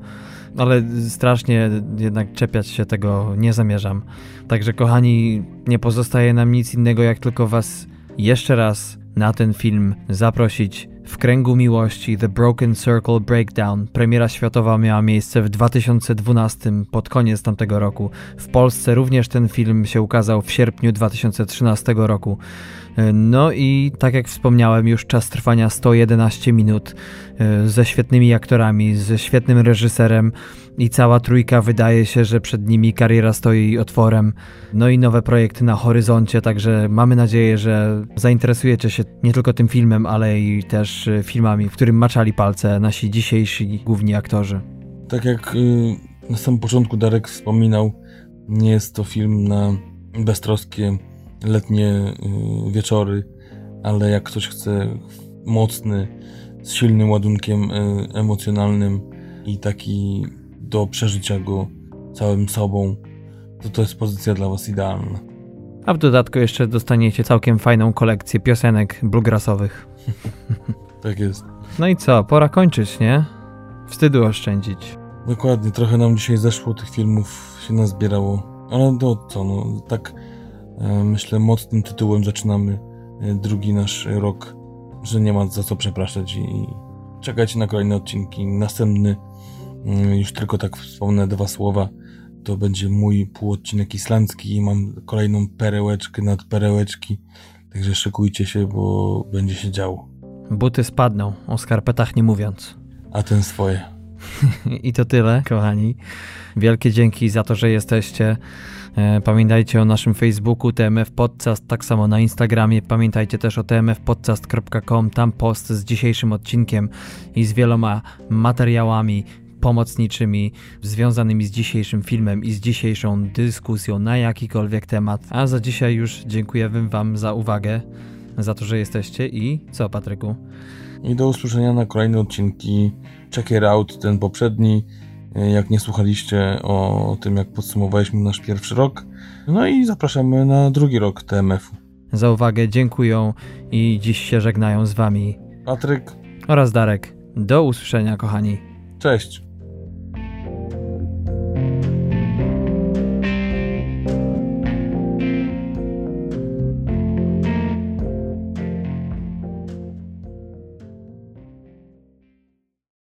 Ale strasznie jednak czepiać się tego nie zamierzam. Także, kochani, nie pozostaje nam nic innego, jak tylko Was jeszcze raz na ten film zaprosić w kręgu miłości The Broken Circle Breakdown. Premiera światowa miała miejsce w 2012 pod koniec tamtego roku. W Polsce również ten film się ukazał w sierpniu 2013 roku. No i tak jak wspomniałem, już czas trwania 111 minut e, ze świetnymi aktorami, ze świetnym reżyserem i cała trójka wydaje się, że przed nimi kariera stoi otworem. No i nowe projekty na horyzoncie, także mamy nadzieję, że zainteresujecie się nie tylko tym filmem, ale i też e, filmami, w którym maczali palce nasi dzisiejsi główni aktorzy. Tak jak y, na samym początku Darek wspominał, nie jest to film na beztroskie letnie y, wieczory, ale jak ktoś chce mocny, z silnym ładunkiem y, emocjonalnym i taki do przeżycia go całym sobą, to to jest pozycja dla Was idealna. A w dodatku jeszcze dostaniecie całkiem fajną kolekcję piosenek bluegrassowych. tak jest. No i co, pora kończyć, nie? Wstydu oszczędzić. Dokładnie, trochę nam dzisiaj zeszło, tych filmów się nazbierało. Ale to co, no tak myślę, mocnym tytułem zaczynamy e, drugi nasz rok, że nie ma za co przepraszać i czekajcie na kolejne odcinki. Następny, mm, już tylko tak wspomnę dwa słowa, to będzie mój półodcinek islandzki i mam kolejną perełeczkę nad perełeczki, także szykujcie się, bo będzie się działo. Buty spadną, o skarpetach nie mówiąc. A ten swoje. I to tyle, kochani. Wielkie dzięki za to, że jesteście. E, pamiętajcie o naszym Facebooku TMF Podcast, tak samo na Instagramie. Pamiętajcie też o tmfpodcast.com, tam post z dzisiejszym odcinkiem i z wieloma materiałami pomocniczymi związanymi z dzisiejszym filmem i z dzisiejszą dyskusją na jakikolwiek temat. A za dzisiaj już dziękuję Wam za uwagę, za to, że jesteście i co, Patryku? I do usłyszenia na kolejne odcinki. Check it out, ten poprzedni E, jak nie słuchaliście o tym, jak podsumowaliśmy nasz pierwszy rok. No i zapraszamy na drugi rok TMF. Za uwagę dziękuję i dziś się żegnają z Wami Patryk oraz Darek. Do usłyszenia, kochani. Cześć.